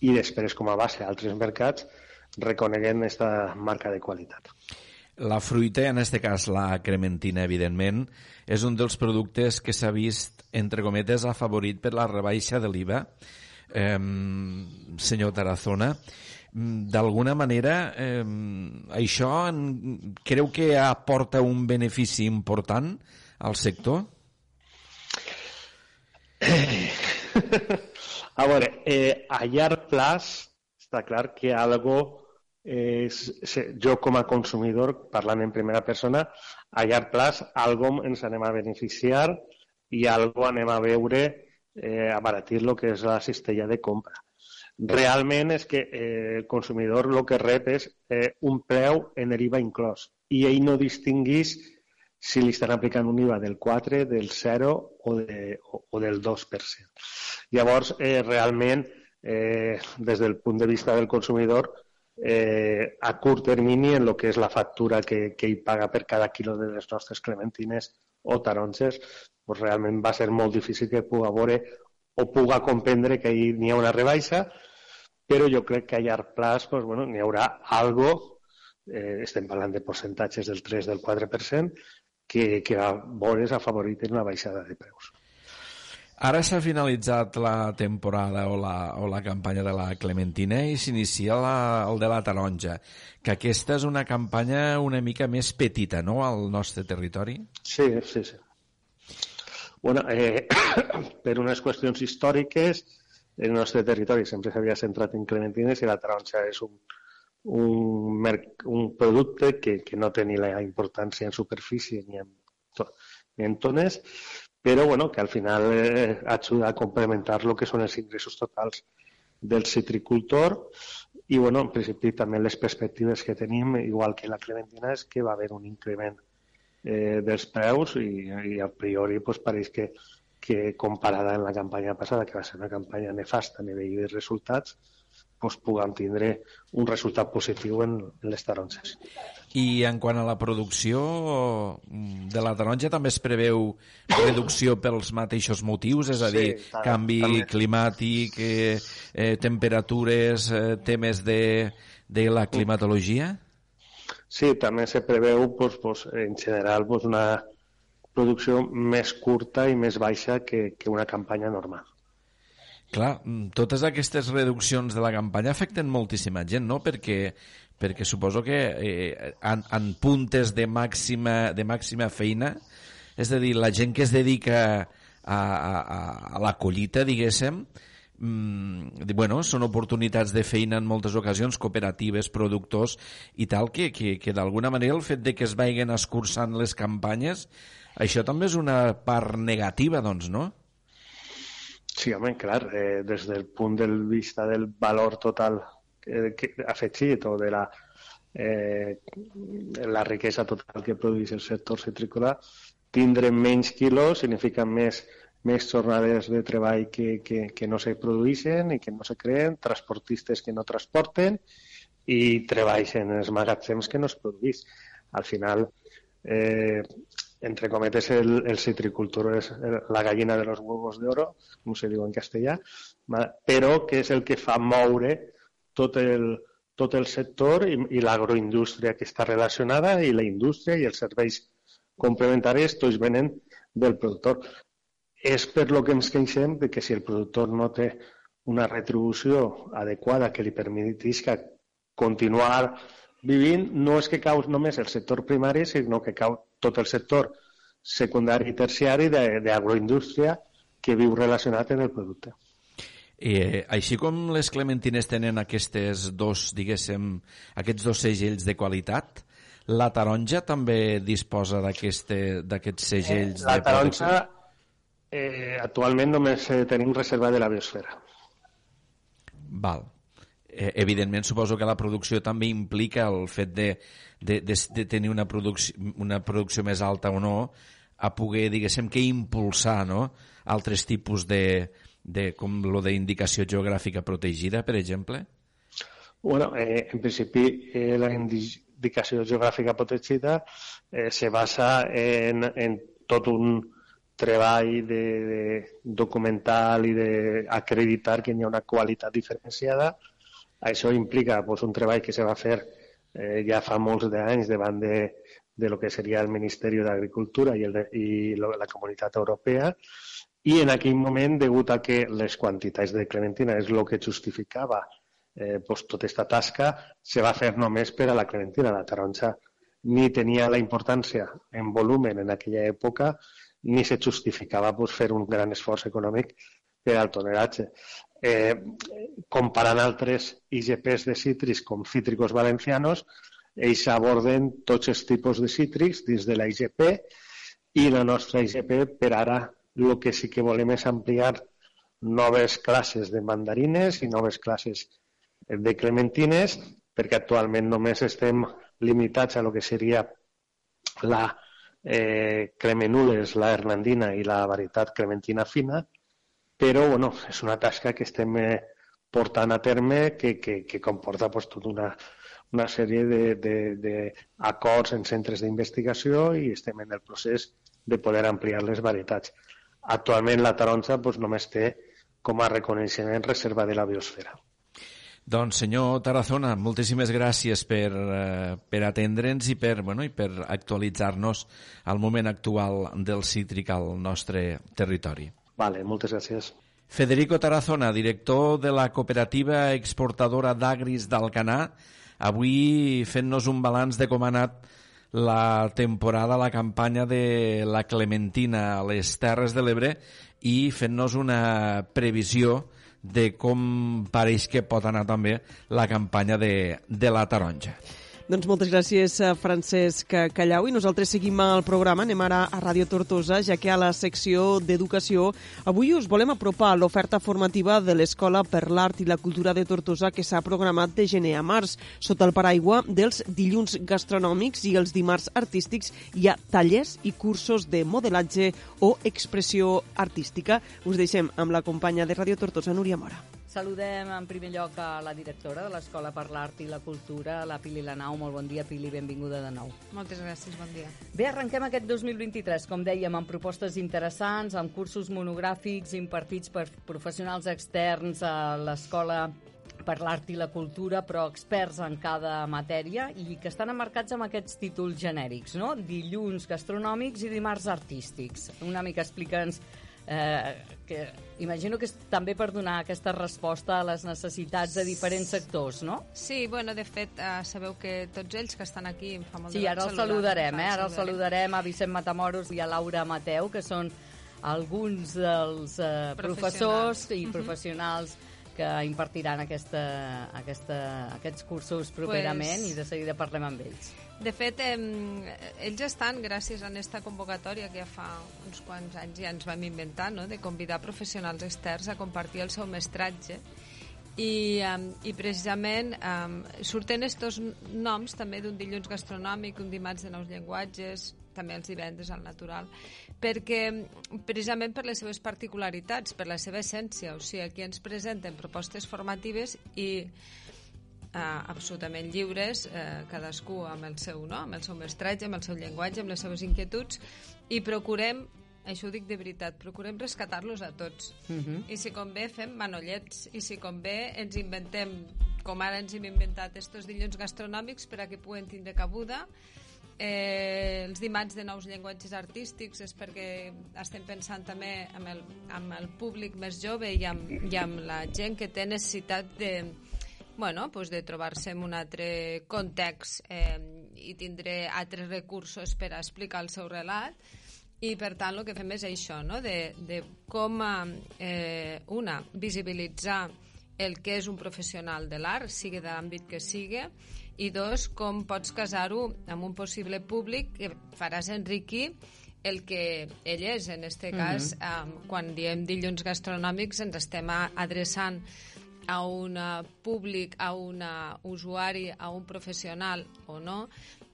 i després com a base altres mercats reconeguen aquesta marca de qualitat. La fruita, en aquest cas la crementina, evidentment, és un dels productes que s'ha vist, entre cometes, afavorit per la rebaixa de l'IVA. Eh, senyor Tarazona, d'alguna manera eh, això en, creu que aporta un benefici important al sector? A veure, eh, a llarg plaç està clar que algo és, jo com a consumidor, parlant en primera persona, a llarg plaç algo ens anem a beneficiar i algo anem a veure eh, abaratir lo que és la cistella de compra realment és que eh, el consumidor el que rep és eh, un preu en l'IVA inclòs i ell no distinguís si li estan aplicant un IVA del 4, del 0 o, de, o, o del 2%. Llavors, eh, realment, eh, des del punt de vista del consumidor, eh, a curt termini, en el que és la factura que, que ell paga per cada quilo de les nostres clementines o taronges, pues realment va ser molt difícil que pugui veure o puga comprendre que hi n'hi ha una rebaixa, però jo crec que a llarg plaç doncs, bueno, n'hi haurà algo, eh, estem parlant de percentatges del 3 del 4%, que, que va veure's afavorit en una baixada de preus. Ara s'ha finalitzat la temporada o la, o la campanya de la Clementina i s'inicia el de la taronja, que aquesta és una campanya una mica més petita, no?, al nostre territori? Sí, sí, sí. Bueno, eh, per unes qüestions històriques, el nostre territori sempre s'havia centrat en clementines i la taronja és un, un, un producte que, que no té ni la importància en superfície ni en, ni en tones, però bueno, que al final eh, ajuda a complementar el que són els ingressos totals del citricultor i bueno, en principi també les perspectives que tenim, igual que la clementina, és que va haver un increment eh, dels preus i, i a priori pues, pareix que que comparada amb la campanya passada, que va ser una campanya nefasta a nivell de resultats, doncs puguem tindre un resultat positiu en, en les taronges. I en quant a la producció de la taronja també es preveu reducció pels mateixos motius, és a dir, sí, tant, canvi també. climàtic, eh, eh, temperatures, eh, temes de, de la climatologia? Sí, també se preveu, pues, pues, en general, pues, una, producció més curta i més baixa que, que una campanya normal. Clar, mm, totes aquestes reduccions de la campanya afecten moltíssima gent, no? Perquè, perquè suposo que eh, en, en puntes de màxima, de màxima feina És a dir, la gent que es dedica a, a, a la collita, diguéssim, mm, bueno, són oportunitats de feina en moltes ocasions, cooperatives, productors i tal, que, que, que d'alguna manera el fet de que es vagin escurçant les campanyes, això també és una part negativa, doncs, no? Sí, home, clar, eh, des del punt de vista del valor total que, que afegit o de la, eh, la riquesa total que produeix el sector citrícola, tindre menys quilos significa més més jornades de treball que, que, que no se produeixen i que no se creen, transportistes que no transporten i treballs en els magatzems que no es produeix. Al final, eh, entre cometes, el, el citricultor és la gallina de los huevos de oro, com se diu en castellà, però que és el que fa moure tot el, tot el sector i, i l'agroindústria que està relacionada i la indústria i els serveis complementaris tots venen del productor. És per lo que ens queixem de que si el productor no té una retribució adequada que li permetisca continuar vivint, no és que cau només el sector primari, sinó que cau tot el sector secundari i terciari d'agroindústria que viu relacionat en el producte. Eh, així com les clementines tenen aquestes dos, diguéssim, aquests dos segells de qualitat, la taronja també disposa d'aquests segells eh, la de taronja, Eh, actualment només eh, tenim reserva de la biosfera. Val. Eh, evidentment, suposo que la producció també implica el fet de, de, de, de tenir una producció, una producció més alta o no, a poder, diguéssim, que impulsar no? altres tipus de, de com lo d'indicació geogràfica protegida, per exemple? Bueno, eh, en principi, eh, la indicació geogràfica protegida eh, se basa en, en tot un, treball de, de documental i d'acreditar que hi ha una qualitat diferenciada. Això implica pues, un treball que se va fer eh, ja fa molts d'anys davant de, de lo que seria el Ministeri d'Agricultura i, el de, i lo, la Comunitat Europea i en aquell moment, degut a que les quantitats de clementina és el que justificava eh, pues, tota aquesta tasca, se va fer només per a la clementina. La taronja ni tenia la importància en volumen en aquella època ni se justificava pues, fer un gran esforç econòmic per al toneratge. Eh, comparant altres IGPs de cítrics com Cítricos Valencianos, ells aborden tots els tipus de cítrics dins de la IGP i la nostra IGP per ara el que sí que volem és ampliar noves classes de mandarines i noves classes de clementines perquè actualment només estem limitats a lo que seria la eh, Cremenules, la Hernandina i la varietat Clementina fina, però bueno, és una tasca que estem eh, portant a terme que, que, que comporta pues, tota una, una sèrie d'acords en centres d'investigació i estem en el procés de poder ampliar les varietats. Actualment la taronja pues, només té com a reconeixement reserva de la biosfera. Doncs, senyor Tarazona, moltíssimes gràcies per, eh, per atendre'ns i per, bueno, i per actualitzar-nos al moment actual del cítric al nostre territori. Vale, moltes gràcies. Federico Tarazona, director de la cooperativa exportadora d'agris d'Alcanar, avui fent-nos un balanç de com ha anat la temporada, la campanya de la Clementina a les Terres de l'Ebre i fent-nos una previsió de com pareix que pot anar també la campanya de, de la taronja. Doncs moltes gràcies, eh, Francesc Callau. I nosaltres seguim el programa. Anem ara a Ràdio Tortosa, ja que a la secció d'Educació avui us volem apropar l'oferta formativa de l'Escola per l'Art i la Cultura de Tortosa que s'ha programat de gener a març. Sota el paraigua dels dilluns gastronòmics i els dimarts artístics hi ha tallers i cursos de modelatge o expressió artística. Us deixem amb la companya de Ràdio Tortosa, Núria Mora. Saludem en primer lloc a la directora de l'Escola per l'Art i la Cultura, la Pili Lanau. Molt bon dia, Pili, benvinguda de nou. Moltes gràcies, bon dia. Bé, arrenquem aquest 2023, com dèiem, amb propostes interessants, amb cursos monogràfics impartits per professionals externs a l'Escola per l'art i la cultura, però experts en cada matèria i que estan emmarcats amb aquests títols genèrics, no? Dilluns gastronòmics i dimarts artístics. Una mica explica'ns eh, que imagino que és també per donar aquesta resposta a les necessitats de diferents sectors, no? Sí, bueno, de fet, eh, sabeu que tots ells que estan aquí em fa molt Sí, de ara els saludar, saludarem, em eh? Ara els saludarem a Vicent Matamoros i a Laura Mateu, que són alguns dels eh, professors i Mhm. professionals que impartiran aquesta, aquesta, aquests cursos properament Pues- i de seguida parlem amb ells. De fet, eh, ells estan, gràcies a aquesta convocatòria que ja fa uns quants anys ja ens vam inventar, no? de convidar professionals externs a compartir el seu mestratge i, um, i precisament um, surten estos noms també d'un dilluns gastronòmic, un dimarts de nous llenguatges, també els divendres al natural, perquè precisament per les seves particularitats, per la seva essència, o sigui, aquí ens presenten propostes formatives i eh, absolutament lliures, eh, cadascú amb el seu no? amb el seu mestratge, amb el seu llenguatge, amb les seves inquietuds, i procurem, això ho dic de veritat, procurem rescatar-los a tots. Mhm. I si convé fem manollets, i si convé ens inventem, com ara ens hem inventat estos dilluns gastronòmics per a que puguen tindre cabuda, Eh, els dimarts de nous llenguatges artístics és perquè estem pensant també amb el, amb el públic més jove i amb, i amb la gent que té necessitat de, bueno, pues de trobar-se en un altre context eh, i tindre altres recursos per a explicar el seu relat i per tant el que fem és això, no? de, de com eh, una, visibilitzar el que és un professional de l'art, sigui de l'àmbit que sigui, i dos, com pots casar-ho amb un possible públic que faràs enriquir el que ell és. En aquest cas, Mhm. eh, quan diem dilluns gastronòmics, ens estem adreçant a un eh, públic, a un usuari, a un professional o no,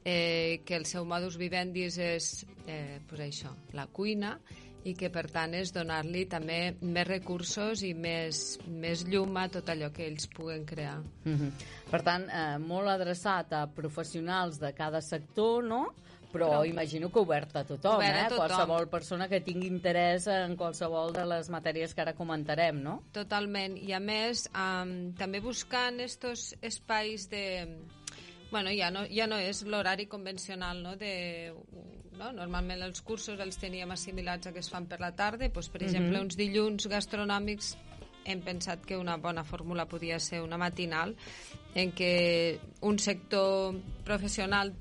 eh, que el seu modus vivendi és eh, pues això, la cuina, i que per tant és donar-li també més recursos i més, més llum a tot allò que ells puguen crear. Mhm. Per tant, eh, molt adreçat a professionals de cada sector, no? Però, Però- imagino que obert a tothom, Obert a eh? tothom. Qualsevol persona que tingui interès en qualsevol de les matèries que ara comentarem, no? Totalment. I a més, um, també buscant estos espais de... Bueno, ja no, ja no és l'horari convencional, no? De, no? Normalment els cursos els teníem assimilats a que es fan per la tarda, doncs, per exemple, Mhm. uns dilluns gastronòmics hem pensat que una bona fórmula podia ser una matinal en què un sector professional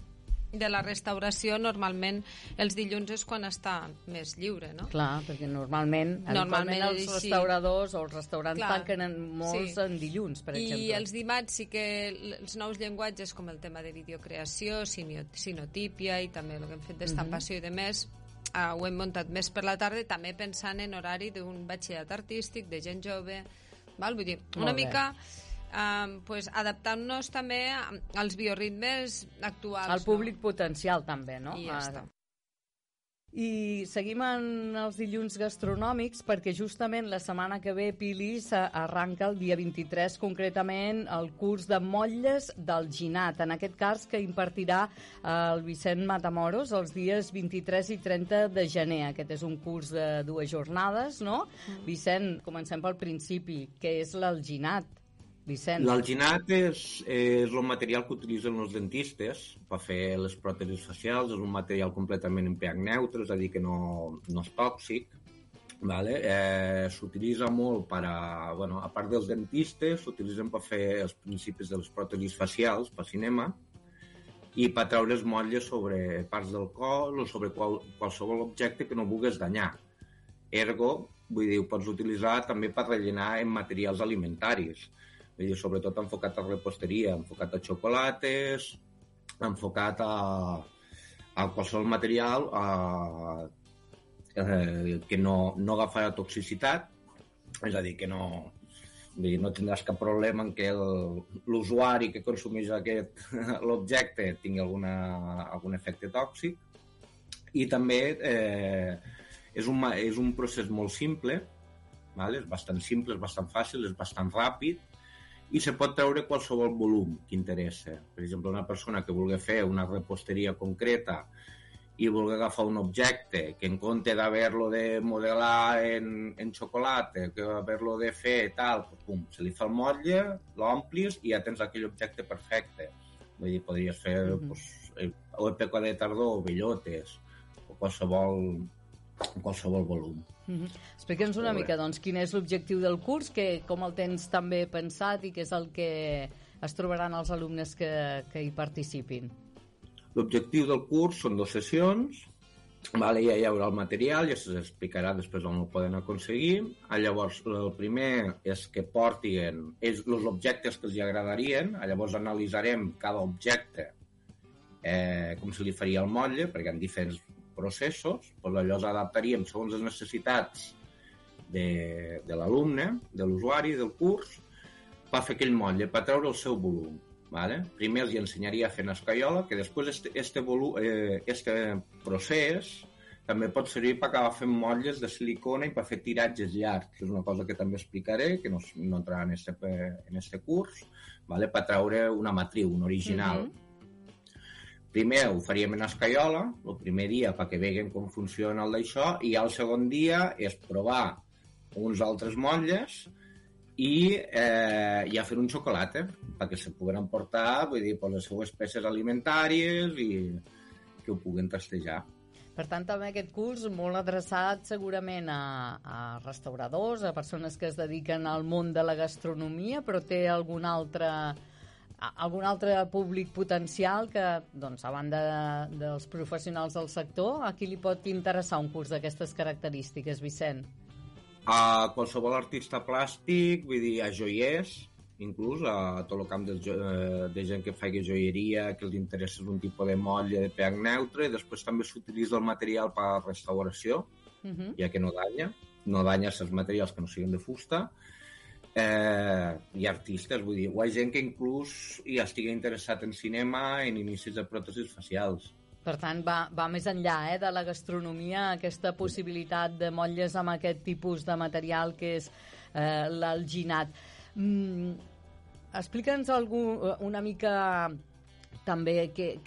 de la restauració normalment els dilluns és quan està més lliure, no? Clar, perquè normalment, Normalment els restauradors o els restaurants Clar, tanquen en molts sí. en dilluns, per I exemple. els dimarts sí que els nous llenguatges com el tema de videocreació, sinotípia i també el que hem fet d'estampació i de més eh, ho hem muntat més per la tarda també pensant en horari d'un batxillerat artístic, de gent jove val? vull dir, una Molt bé. Eh, pues, adaptant-nos també als bioritmes actuals Al públic potencial, també, no? no? i ja està I seguim en els dilluns gastronòmics perquè justament la setmana que ve, Pili, arranca el dia 23, concretament el curs de motlles del Ginat, en aquest cas que impartirà el Vicent Matamoros els dies 23 i 30 de gener. Aquest és un curs de dues jornades, no? Vicent, comencem pel principi. Què és l'alginat? L'alginat és, és el material que utilitzen els dentistes per fer les pròtesis facials, és un material completament en pH neutre, és a dir, que no, no és tòxic. Vale? Eh, s'utilitza molt per a, bueno, a part dels dentistes, s'utilitzen per fer els principis de les pròtesis facials, per cinema, i per treure motlles sobre parts del cos o sobre qual, qualsevol objecte que no vulguis danyar. Ergo, vull dir, ho pots utilitzar també per rellenar en materials alimentaris. Vull dir, sobretot enfocat a reposteria, enfocat a xocolates, enfocat a, a qualsevol material a, eh, que no, no agafarà toxicitat, és a dir, que no, dir, no tindràs cap problema en que l'usuari que consumeix aquest l'objecte tingui alguna, algun efecte tòxic i també eh, és, un, és un procés molt simple vale? és bastant simple, és bastant fàcil, és bastant ràpid i se pot treure qualsevol volum que interessa. Per exemple, una persona que vulgui fer una reposteria concreta i vulgui agafar un objecte que en compte d'haver-lo de modelar en, en xocolata, que haver-lo de fer tal, pum, se li fa el motlle, l'omplis i ja tens aquell objecte perfecte. Vull dir, podries fer Mhm. pues, eh, o època de tardor, bellotes, o qualsevol qualsevol volum. Mm -hmm. Explica'ns una mica, doncs, quin és l'objectiu del curs, que, com el tens també pensat i què és el que es trobaran els alumnes que, que hi participin. L'objectiu del curs són dues sessions, vale, ja hi haurà el material, ja s'explicarà després on el poden aconseguir. Ah, llavors, el primer és que portin els objectes que els agradarien, ah, llavors analitzarem cada objecte eh, com se li faria el motlle, perquè hi ha diferents processos, doncs allò adaptaríem segons les necessitats de, de l'alumne, de l'usuari, del curs, per fer aquell motlle, per treure el seu volum. Vale? Primer els ensenyaria a fer escaiola, que després este, este, volu, eh, este procés també pot servir per acabar fent motlles de silicona i per fer tiratges llargs, que és una cosa que també explicaré, que no, no entrarà en este, en este curs, vale? per treure una matriu, un original. Mm -hmm primer ho faríem en escaiola, el primer dia perquè veguem com funciona el d'això, i el segon dia és provar uns altres motlles i eh, ja fer un xocolata perquè se puguen emportar vull dir, per les seues peces alimentàries i que ho puguen tastejar. Per tant, també aquest curs molt adreçat segurament a, a restauradors, a persones que es dediquen al món de la gastronomia, però té algun altre algun altre públic potencial que, doncs, a banda de, dels professionals del sector, a qui li pot interessar un curs d'aquestes característiques, Vicent? A qualsevol artista plàstic, vull dir, a joiers, inclús a tot el camp de, eh, de gent que fa joieria, que els interessa un tipus de motlle de pH neutre, després també s'utilitza el material per a restauració, uh mhm. -huh. ja que no danya, no danya els materials que no siguin de fusta, eh, i artistes, vull dir, o hi ha gent que inclús ja estigui interessat en cinema, en inicis de pròtesis facials. Per tant, va, va més enllà eh, de la gastronomia, aquesta possibilitat de motlles amb aquest tipus de material que és eh, l'alginat. Mm, Explica'ns una mica també que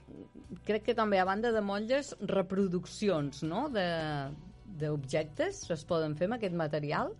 crec que també a banda de motlles reproduccions no? d'objectes es poden fer amb aquest material?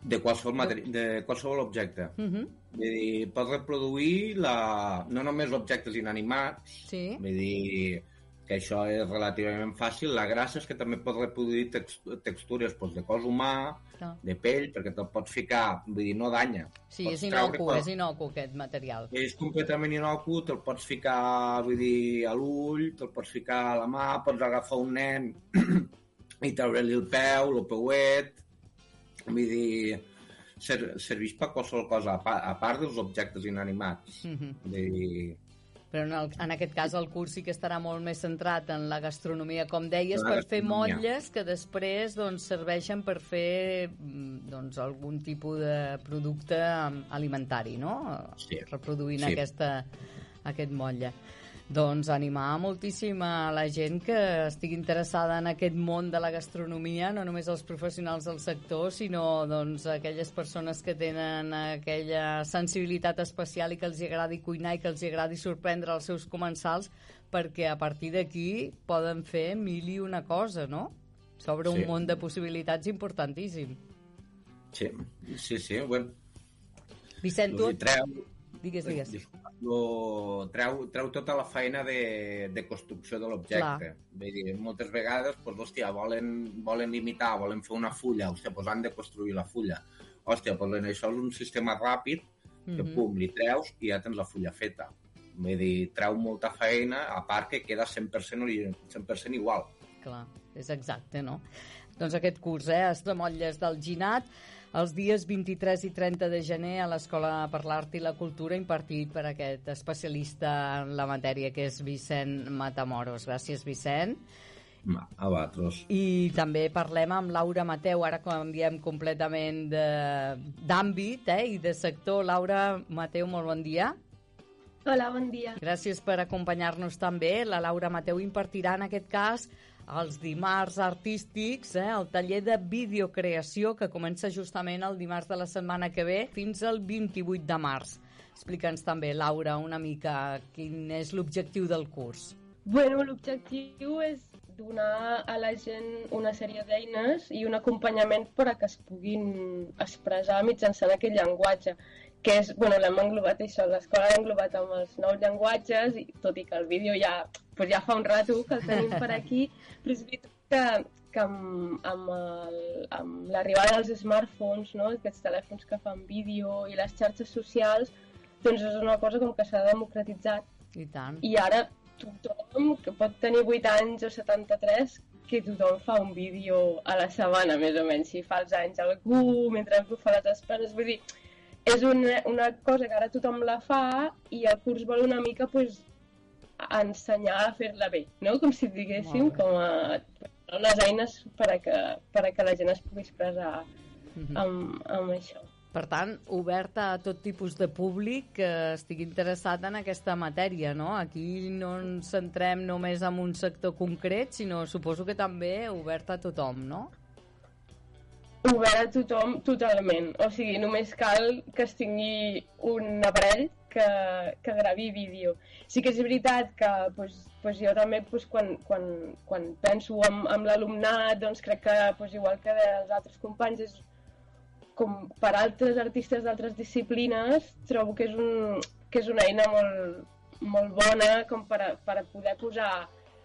De qualsevol, materi de qualsevol objecte. Uh -huh. Vull dir, pots reproduir la... no només objectes inanimats, sí. vull dir que això és relativament fàcil. La gràcia és que també pots reproduir text textures doncs, de cos humà, no. de pell, perquè te'l pots ficar, vull dir, no danya. Sí, pots és inocu, és inocu aquest material. És completament inocu, te'l pots ficar, vull dir, a l'ull, te'l pots ficar a la mà, pots agafar un nen i treure-li el peu, el peuet, Vull dir, ser, serveix per qualsevol cosa, a part, a part dels objectes inanimats. Mm -hmm. Vull dir, però en, el, en aquest cas el curs sí que estarà molt més centrat en la gastronomia, com deies, per fer motlles que després doncs, serveixen per fer mm, doncs, algun tipus de producte alimentari, no? Sí. Reproduint sí. aquesta, aquest motlle. Doncs animar moltíssim a la gent que estigui interessada en aquest món de la gastronomia, no només els professionals del sector, sinó doncs, aquelles persones que tenen aquella sensibilitat especial i que els agradi cuinar i que els agradi sorprendre els seus comensals, perquè a partir d'aquí poden fer mil i una cosa, no? S'obre sí. un món de possibilitats importantíssim. Sí, sí, sí. Bueno, Vicent, tu... Treu, Digues, digues. Lo, treu, treu tota la feina de, de construcció de l'objecte. Moltes vegades, pues, hòstia, volen, volen imitar, volen fer una fulla, hòstia, pues han de construir la fulla. Hòstia, pues això és un sistema ràpid que, mm -hmm. pum, li treus i ja tens la fulla feta. Vull dir, treu molta feina, a part que queda 100%, 100 igual. Clar, és exacte, no? Doncs aquest curs, eh, es de motlles del Ginat, els dies 23 i 30 de gener a l'Escola per l'Art i la Cultura impartit per aquest especialista en la matèria que és Vicent Matamoros. Gràcies, Vicent. A vosaltres. I també parlem amb Laura Mateu, ara canviem completament d'àmbit eh, i de sector. Laura Mateu, molt bon dia. Hola, bon dia. Gràcies per acompanyar-nos també. La Laura Mateu impartirà en aquest cas els dimarts artístics, eh, el taller de videocreació que comença justament el dimarts de la setmana que ve fins al 28 de març. Explica'ns també, Laura, una mica quin és l'objectiu del curs. Bueno, l'objectiu és donar a la gent una sèrie d'eines i un acompanyament per a que es puguin expressar mitjançant aquest llenguatge que és, bueno, l'hem englobat això, l'escola l'ha englobat amb els nous llenguatges, i tot i que el vídeo ja, pues ja fa un rato que el tenim per aquí, però és veritat que que amb, amb, el- amb l'arribada dels smartphones, no? aquests telèfons que fan vídeo i les xarxes socials, doncs és una cosa com que s'ha democratitzat. I tant. I ara tothom que pot tenir 8 anys o 73 que tothom fa un vídeo a la setmana, més o menys. Si fa els anys algú, mentre algú fa les esperes, vull dir, és una, una cosa que ara tothom la fa i el curs vol una mica pues, ensenyar a fer-la bé, no? Com si diguéssim, com a unes eines per a que, per a que la gent es pugui expressar Mhm. amb, amb això. Per tant, oberta a tot tipus de públic que estigui interessat en aquesta matèria, no? Aquí no ens centrem només en un sector concret, sinó suposo que també oberta a tothom, no? Obert a tothom totalment. O sigui, només cal que es tingui un aparell que, que gravi vídeo. Sí que és veritat que pues, pues jo també pues, quan, quan, quan penso en, en l'alumnat doncs crec que pues, igual que els altres companys és com per altres artistes d'altres disciplines trobo que és, un, que és una eina molt, molt bona com per a, per a poder posar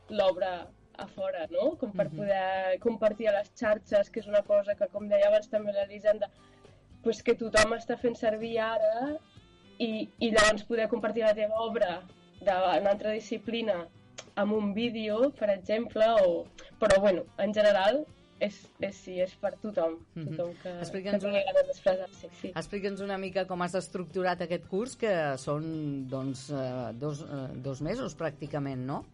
l'obra a fora, no? Com per Mhm. poder compartir a les xarxes, que és una cosa que, com deia abans també l'Elisenda, pues que tothom està fent servir ara i, i llavors poder compartir la teva obra d'una altra disciplina amb un vídeo, per exemple, o... però bueno, en general és, és, sí, és per tothom, Mhm. tothom que, que Explica'ns tingui una- d'expressar-se. Sí. Explica'ns una mica com has estructurat aquest curs, que són doncs, eh, dos, eh, dos mesos pràcticament, no?,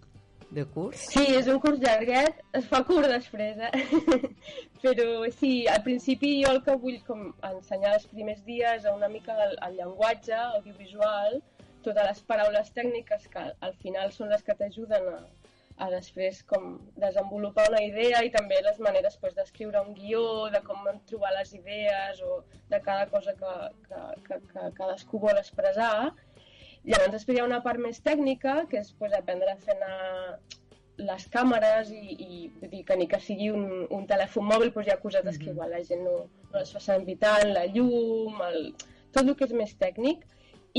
de curs. Sí, és un curs llarguet, es fa curt després, eh? Però sí, al principi jo el que vull com ensenyar els primers dies a una mica el, el llenguatge audiovisual, totes les paraules tècniques que al final són les que t'ajuden a, a després com desenvolupar una idea i també les maneres pues, d'escriure un guió, de com trobar les idees o de cada cosa que, que, que, que cadascú vol expressar. Llavors després hi ha una part més tècnica, que és pues, aprendre a fer anar les càmeres i, i vull dir que ni que sigui un, un telèfon mòbil doncs hi ha cosetes que igual la gent no, no les fa servir tant, la llum, el, tot el que és més tècnic.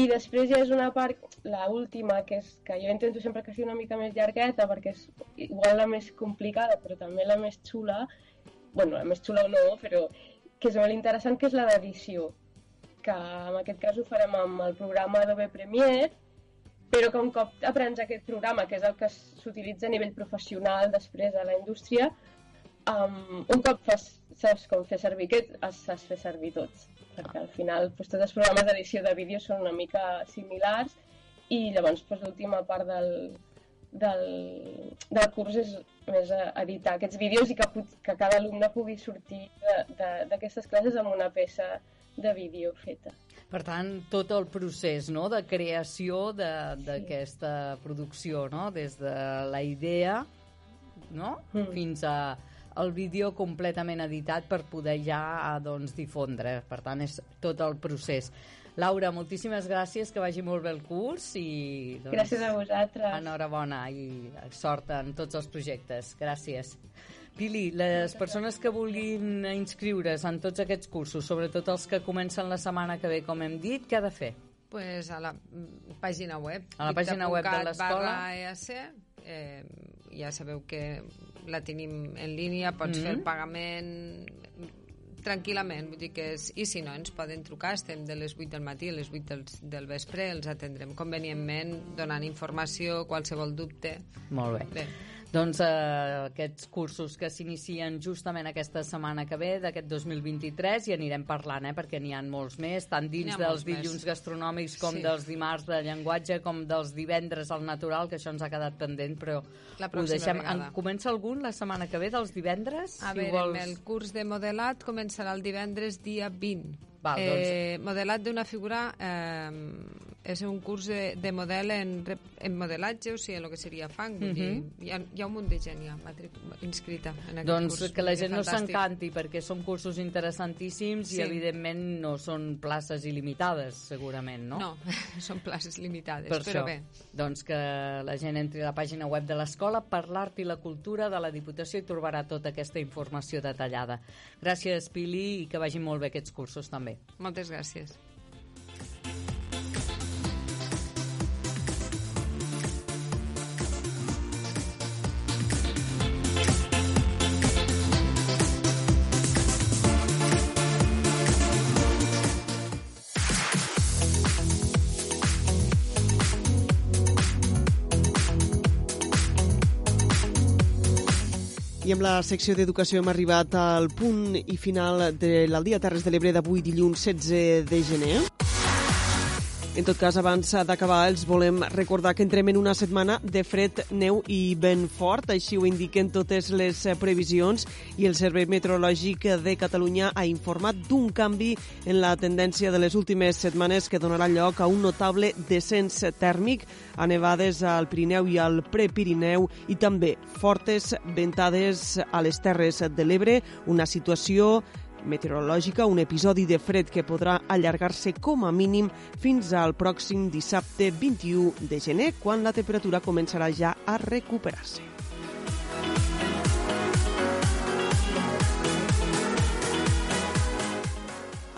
I després ja és una part, la última, que és que jo intento sempre que sigui una mica més llargueta perquè és igual la més complicada però també la més xula, bueno, la més xula o no, però que és molt interessant, que és la d'edició que en aquest cas ho farem amb el programa Adobe Premiere, però que un cop aprens aquest programa, que és el que s'utilitza a nivell professional després a la indústria, um, un cop fas, saps com fer servir aquest, has, has fer servir tots. Perquè al final doncs, tots els programes d'edició de vídeo són una mica similars i llavors doncs, l'última part del, del, del curs és més editar aquests vídeos i que, que cada alumne pugui sortir d'aquestes classes amb una peça de vídeo feta. Per tant, tot el procés no? de creació de- d'aquesta producció, no? des de la idea no? Mm. fins a el vídeo completament editat per poder ja doncs, difondre. Per tant, és tot el procés. Laura, moltíssimes gràcies, que vagi molt bé el curs i... Doncs, Gràcies a vosaltres. Enhorabona i sort en tots els projectes. Gràcies. Pili, les persones que vulguin inscriure's en tots aquests cursos, sobretot els que comencen la setmana que ve, com hem dit, què ha de fer? pues a la mm, pàgina web. A la pàgina web de l'escola. EAC, eh, ja sabeu que la tenim en línia, pots Mhm. fer el pagament tranquil·lament, vull dir que és, i si no ens poden trucar, estem de les 8 del matí a les 8 del, del vespre, els atendrem convenientment, donant informació, qualsevol dubte. Molt bé. Bé. Doncs eh, aquests cursos que s'inicien justament aquesta setmana que ve, d'aquest 2023, i anirem parlant, eh, perquè n'hi ha molts més, tant dins dels molts més. dilluns gastronòmics com Sí. dels dimarts de llenguatge, com dels divendres al natural, que això ens ha quedat pendent, però La ho deixem. vegada. En, comença algun la setmana que ve, dels divendres? A si veure, vols... el curs de modelat començarà el divendres dia 20. Val, eh, modelat d'una figura eh, és un curs de, de model en, en modelatge, o sigui, el que seria fang. Vull Mhm. dir, hi, ha, hi ha un munt de gent ja inscrita en aquest Doncs curs. que la gent no s'encanti perquè són cursos interessantíssims Sí. i evidentment no són places il·limitades segurament, no? No, són places limitades, per però això, bé. doncs que la gent entri a la pàgina web de l'Escola per l'Art i la Cultura de la Diputació i trobarà tota aquesta informació detallada. Gràcies, Pili, i que vagin molt bé aquests cursos també. Moltes gràcies. I amb la secció d'Educació hem arribat al punt i final de l'Aldia Terres de l'Ebre d'avui dilluns 16 de gener. En tot cas, abans d'acabar, els volem recordar que entrem en una setmana de fred, neu i vent fort. Així ho indiquen totes les previsions i el Servei Meteorològic de Catalunya ha informat d'un canvi en la tendència de les últimes setmanes que donarà lloc a un notable descens tèrmic a nevades al Pirineu i al Prepirineu i també fortes ventades a les Terres de l'Ebre, una situació meteorològica, un episodi de fred que podrà allargar-se com a mínim fins al pròxim dissabte 21 de gener, quan la temperatura començarà ja a recuperar-se.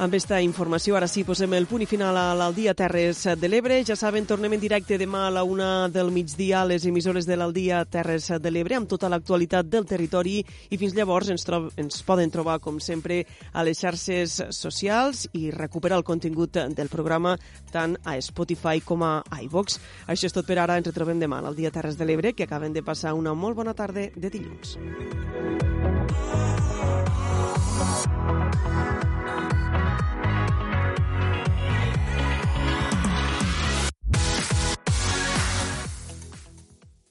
Amb aquesta informació, ara sí, posem el punt i final al dia Terres de l'Ebre. Ja saben, tornem en directe demà a la una del migdia a les emissores de l'Aldia Terres de l'Ebre amb tota l'actualitat del territori i fins llavors ens, ens poden trobar, com sempre, a les xarxes socials i recuperar el contingut del programa tant a Spotify com a iVox. Això és tot per ara. Ens retrobem demà al dia Terres de l'Ebre, que acaben de passar una molt bona tarda de dilluns.